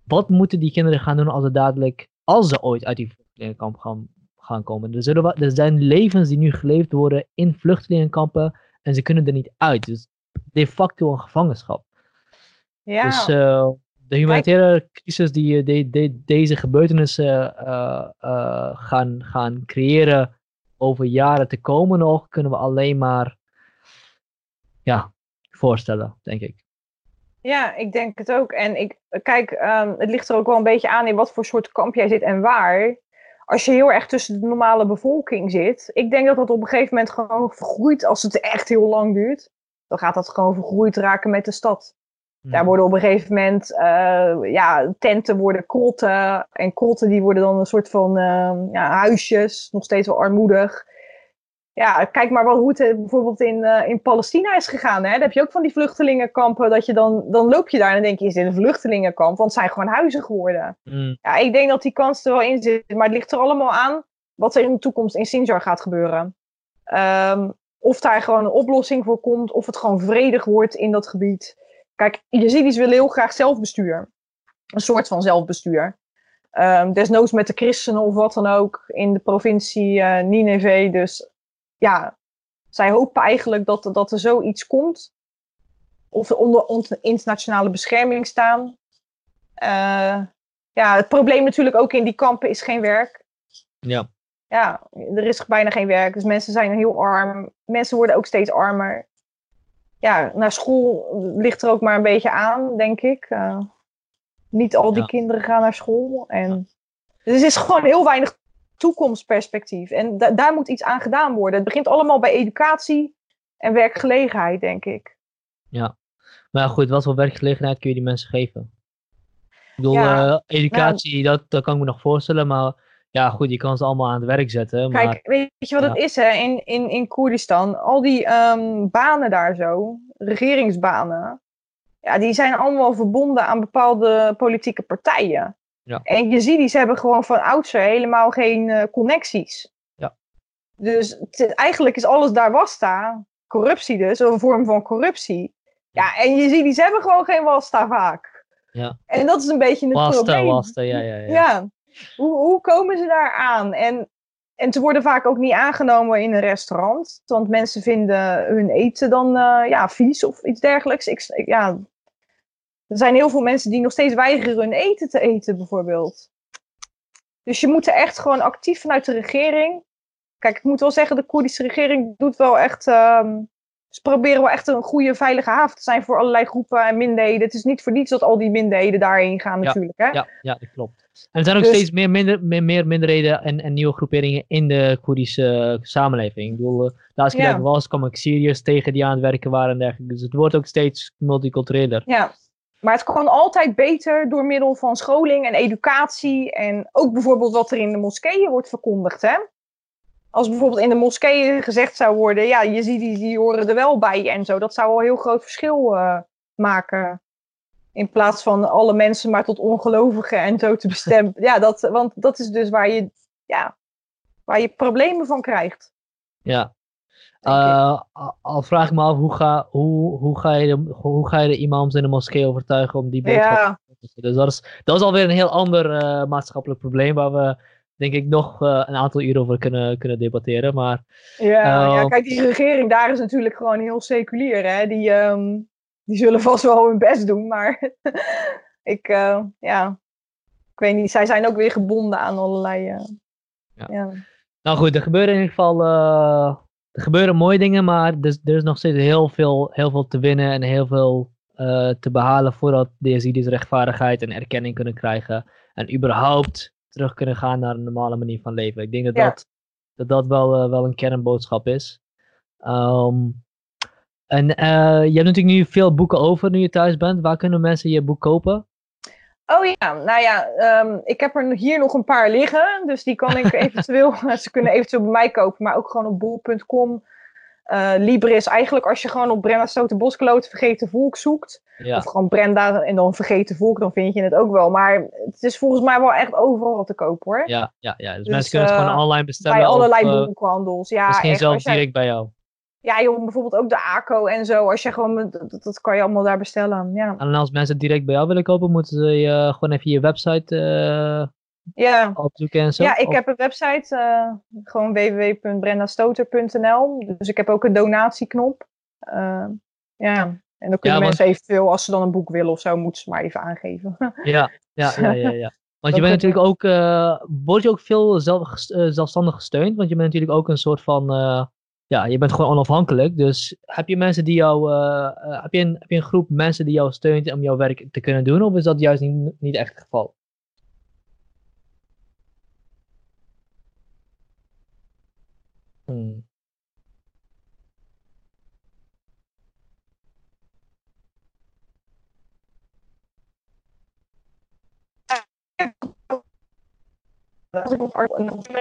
wat moeten die kinderen gaan doen als ze dadelijk, als ze ooit uit die vluchtelingenkamp gaan, gaan komen? Er, zullen, er zijn levens die nu geleefd worden in vluchtelingenkampen en ze kunnen er niet uit. Dus de facto een gevangenschap. Ja. Dus uh, de humanitaire crisis die de, deze gebeurtenissen uh, uh, gaan, gaan creëren over jaren te komen nog, kunnen we alleen maar ja, voorstellen, denk ik. Ja, ik denk het ook. En ik, kijk, um, het ligt er ook wel een beetje aan in wat voor soort kamp jij zit en waar. Als je heel erg tussen de normale bevolking zit, ik denk dat dat op een gegeven moment gewoon vergroeit als het echt heel lang duurt. Dan gaat dat gewoon vergroeid raken met de stad. Hmm. Daar worden op een gegeven moment, uh, ja, tenten worden krotten. En krotten die worden dan een soort van uh, ja, huisjes, nog steeds wel armoedig ja, kijk maar wat, hoe het eh, bijvoorbeeld in, uh, in Palestina is gegaan. Hè? Dan heb je ook van die vluchtelingenkampen. Dat je dan, dan loop je daar en dan denk je, is dit een vluchtelingenkamp? Want het zijn gewoon huizen geworden. Mm. Ja, ik denk dat die kans er wel in zit. Maar het ligt er allemaal aan wat er in de toekomst in Sinjar gaat gebeuren. Um, of daar gewoon een oplossing voor komt. Of het gewoon vredig wordt in dat gebied. Kijk, Yazidis willen heel graag zelfbestuur. Een soort van zelfbestuur. Um, desnoods met de christenen of wat dan ook in de provincie uh, Nineveh. Dus ja, zij hopen eigenlijk dat, dat er zoiets komt. Of ze onder internationale bescherming staan. Uh, ja, het probleem natuurlijk ook in die kampen is geen werk. Ja. Ja, er is bijna geen werk. Dus mensen zijn heel arm. Mensen worden ook steeds armer. Ja, naar school ligt er ook maar een beetje aan, denk ik. Uh, niet al die kinderen gaan naar school. En, dus er is gewoon heel weinig toekomstperspectief. En daar moet iets aan gedaan worden. Het begint allemaal bij educatie en werkgelegenheid, denk ik. Ja, maar goed, wat voor werkgelegenheid kun je die mensen geven? Ik bedoel, eh, educatie, dat, dat kan ik me nog voorstellen, maar ja, goed, je kan ze allemaal aan het werk zetten. Maar, Kijk, weet je wat het is hè? In, in, in Koerdistan? Al die ehm, banen daar zo, regeringsbanen, ja, die zijn allemaal verbonden aan bepaalde politieke partijen. Ja. En je ziet, die ze hebben gewoon van oudsher helemaal geen uh, connecties. Ja. Dus eigenlijk is alles daar wasta, corruptie dus, een vorm van corruptie. Ja, en je ziet, die ze hebben gewoon geen wasta vaak. Ja. En dat is een beetje het wasta, probleem. Wasta, ja, ja, ja. ja. Hoe, hoe komen ze daar aan? En, en ze worden vaak ook niet aangenomen in een restaurant. Want mensen vinden hun eten dan uh, ja, vies of iets dergelijks. Ik, ja, er zijn heel veel mensen die nog steeds weigeren hun eten te eten, bijvoorbeeld. Dus je moet er echt gewoon actief vanuit de regering. Kijk, ik moet wel zeggen, de Koerdische regering doet wel echt. Um, ze proberen wel echt een goede, veilige haven te zijn voor allerlei groepen en minderheden. Het is niet voor niets dat al die minderheden daarheen gaan, natuurlijk. Hè? Ja, ja, dat klopt. En er zijn ook dus- steeds meer, minder, meer, meer minderheden en, en, nieuwe groeperingen in de Koerdische samenleving. Ik bedoel, laatst keer dat ik was, kwam ik Syriërs tegen die aan het werken waren en dergelijke. Dus het wordt ook steeds multicultureler. Ja, maar het kan altijd beter door middel van scholing en educatie. En ook bijvoorbeeld wat er in de moskeeën wordt verkondigd. Hè? Als bijvoorbeeld in de moskeeën gezegd zou worden: ja, je ziet die, die horen er wel bij en zo. Dat zou al een heel groot verschil uh, maken. In plaats van alle mensen maar tot ongelovigen en zo te bestemmen. ja, dat, want dat is dus waar je, ja, waar je problemen van krijgt. Ja. Uh, al vraag ik me af, hoe ga, hoe, hoe, ga je de, hoe ga je de imams in de moskee overtuigen om die boodschap ja. te doen? Dus dat is, dat is alweer een heel ander uh, maatschappelijk probleem waar we denk ik nog uh, een aantal uren over kunnen, kunnen debatteren. Maar, ja, ja, kijk, die regering daar is natuurlijk gewoon heel seculier. Hè? Die, um, die zullen vast wel hun best doen, maar ik, ja, ik weet niet, zij zijn ook weer gebonden aan allerlei... Ja. ja. Nou goed, er gebeuren in ieder geval er gebeuren mooie dingen, maar er, er, is nog steeds heel veel, heel veel te winnen en heel veel uh, te behalen voordat de Yazidis rechtvaardigheid en erkenning kunnen krijgen. En überhaupt terug kunnen gaan naar een normale manier van leven. Ik denk dat ja. dat, dat, dat wel, uh, wel een kernboodschap is. Um, en uh, je hebt natuurlijk nu veel boeken over nu je thuis bent. Waar kunnen mensen je boek kopen? Oh ja, nou ja, um, ik heb er hier nog een paar liggen. Dus die kan ik eventueel, ze kunnen eventueel bij mij kopen, maar ook gewoon op bol.com. Uh, Libris, eigenlijk als je gewoon op Brenda Stotenboskloot Vergeten Volk zoekt. Ja. Of gewoon Brenda en dan Vergeten Volk, dan vind je het ook wel. Maar het is volgens mij wel echt overal te kopen hoor. Ja, ja, ja. Dus, dus mensen kunnen het uh, gewoon online bestellen. Bij allerlei of, boekhandels. Ja, misschien echt, zelfs direct bij jou. Ja, joh, bijvoorbeeld ook de ACO en zo. Als je gewoon, dat, dat kan je allemaal daar bestellen. Ja. En als mensen het direct bij jou willen kopen, moeten ze uh, gewoon even je website uh, ja. opzoeken en zo? Ja, ik heb een website, uh, gewoon www.brendastoter.nl. Dus ik heb ook een donatieknop. ja, en dan kunnen ja, mensen want... eventueel, als ze dan een boek willen of zo, moeten ze maar even aangeven. ja, ja, ja, ja. ja. Want je bent natuurlijk ook, word je ook veel zelf, zelfstandig gesteund? Want je bent natuurlijk ook een soort van ja, je bent gewoon onafhankelijk. Dus heb je mensen die jou, uh, uh, heb, je een, heb je een groep mensen die jou steunt om jouw werk te kunnen doen? Of is dat juist niet, niet echt het geval? Hmm.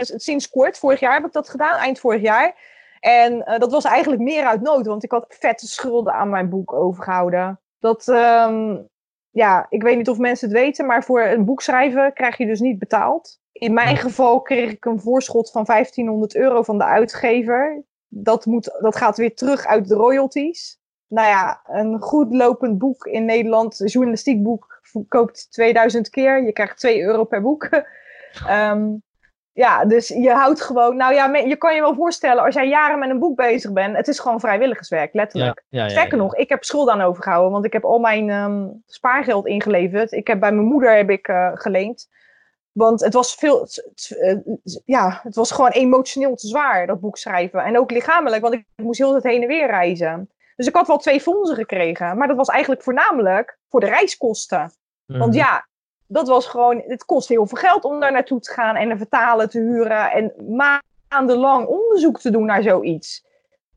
Sinds kort, vorig jaar heb ik dat gedaan, eind vorig jaar. En uh, dat was eigenlijk meer uit nood, want ik had vette schulden aan mijn boek overgehouden. Dat, um, ja, ik weet niet of mensen het weten, maar voor een boek schrijven krijg je dus niet betaald. In mijn geval kreeg ik een voorschot van 1500 euro van de uitgever. Dat, moet, dat gaat weer terug uit de royalties. Nou ja, een goed lopend boek in Nederland, een journalistiek boek, koopt 2000 keer. Je krijgt 2 euro per boek. um, ja, dus je houdt gewoon. Nou ja, je kan je wel voorstellen, als jij jaren met een boek bezig bent, het is gewoon vrijwilligerswerk, letterlijk. Ja, ja, Sterker nog, ik heb schuld aan overgehouden, want ik heb al mijn um, spaargeld ingeleverd. Ik heb bij mijn moeder heb ik uh, geleend. Want het was veel, uh, ja, het was gewoon emotioneel te zwaar, dat boek schrijven. En ook lichamelijk, want ik moest heel het heen en weer reizen. Dus ik had wel twee fondsen gekregen, maar dat was eigenlijk voornamelijk voor de reiskosten. Want ja, dat was gewoon, het kost heel veel geld om daar naartoe te gaan en een vertaler te huren en maandenlang onderzoek te doen naar zoiets.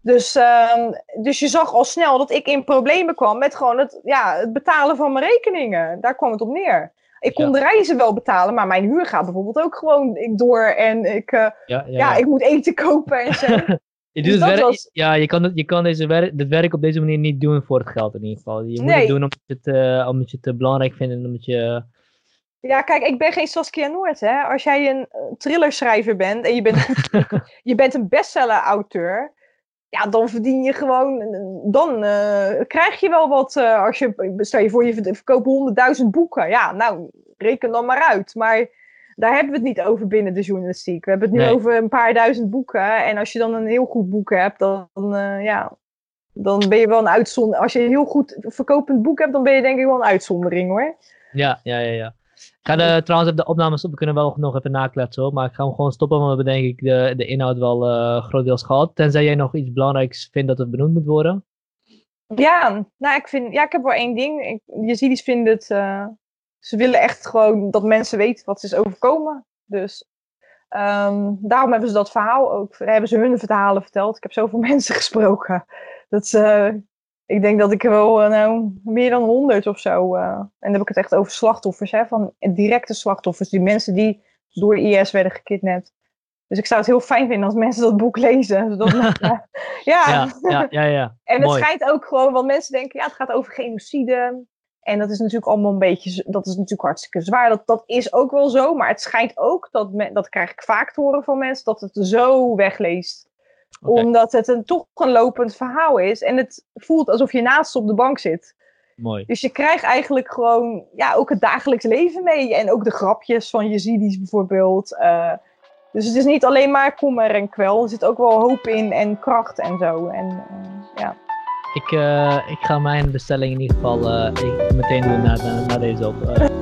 Dus, uh, dus je zag al snel dat ik in problemen kwam met gewoon het, ja, het betalen van mijn rekeningen. Daar kwam het op neer. Ik kon de reizen wel betalen, maar mijn huur gaat bijvoorbeeld ook gewoon door. En ik, uh, ja, ja, ja, ik moet eten kopen en zo. je doet dus het Ja, je kan, het, je kan deze werk, dit werk op deze manier niet doen voor het geld in ieder geval. Je moet nee. het doen omdat je het, uh, omdat je het belangrijk vindt en omdat je... Ja, kijk, ik ben geen Saskia Noord, hè. Als jij een thrillerschrijver bent en je bent, je bent een bestseller-auteur ja, dan verdien je gewoon, dan uh, krijg je wel wat. Uh, als je, stel je voor, je verkoopt honderdduizend boeken. Ja, nou, reken dan maar uit. Maar daar hebben we het niet over binnen de journalistiek. We hebben het nu over een paar duizend boeken. En als je dan een heel goed boek hebt, dan, uh, ja, dan ben je wel een uitzondering. Als je een heel goed verkopend boek hebt, dan ben je denk ik wel een uitzondering hoor. Ja, ja, ja, ja. Ga de, trouwens de opnames stoppen. We kunnen wel nog even nakletsen. Maar ik ga hem gewoon stoppen. Want we hebben denk ik de, de inhoud wel uh, grotendeels gehad. Tenzij jij nog iets belangrijks vindt dat het benoemd moet worden. Ja, nou ik vind, ja, ik heb wel één ding. Ik, vinden het, uh, ze willen echt gewoon dat mensen weten wat ze is overkomen. Dus um, daarom hebben ze dat verhaal ook, hebben ze hun verhalen verteld. Ik heb zoveel mensen gesproken. Dat ze, ik denk dat ik er wel uh, nou, meer dan honderd of zo. Uh, en dan heb ik het echt over slachtoffers, hè, van directe slachtoffers. Die mensen die door IS werden gekidnapt. Dus ik zou het heel fijn vinden als mensen dat boek lezen. Zodat, ja. Ja, ja, ja, ja. En het schijnt ook gewoon, want mensen denken, ja, het gaat over genocide. En dat is natuurlijk allemaal een beetje, dat is natuurlijk hartstikke zwaar. Dat, dat is ook wel zo, maar het schijnt ook, dat, dat krijg ik vaak te horen van mensen, dat het zo wegleest omdat het een, toch een lopend verhaal is. En het voelt alsof je naast op de bank zit. Mooi. Dus je krijgt eigenlijk gewoon ja, ook het dagelijks leven mee. En ook de grapjes van Jezidis bijvoorbeeld. Uh, dus het is niet alleen maar kommer en kwel. Er zit ook wel hoop in en kracht en zo. En, uh, ja. ik, uh, ik ga mijn bestelling in ieder geval meteen doen na, na, na deze op.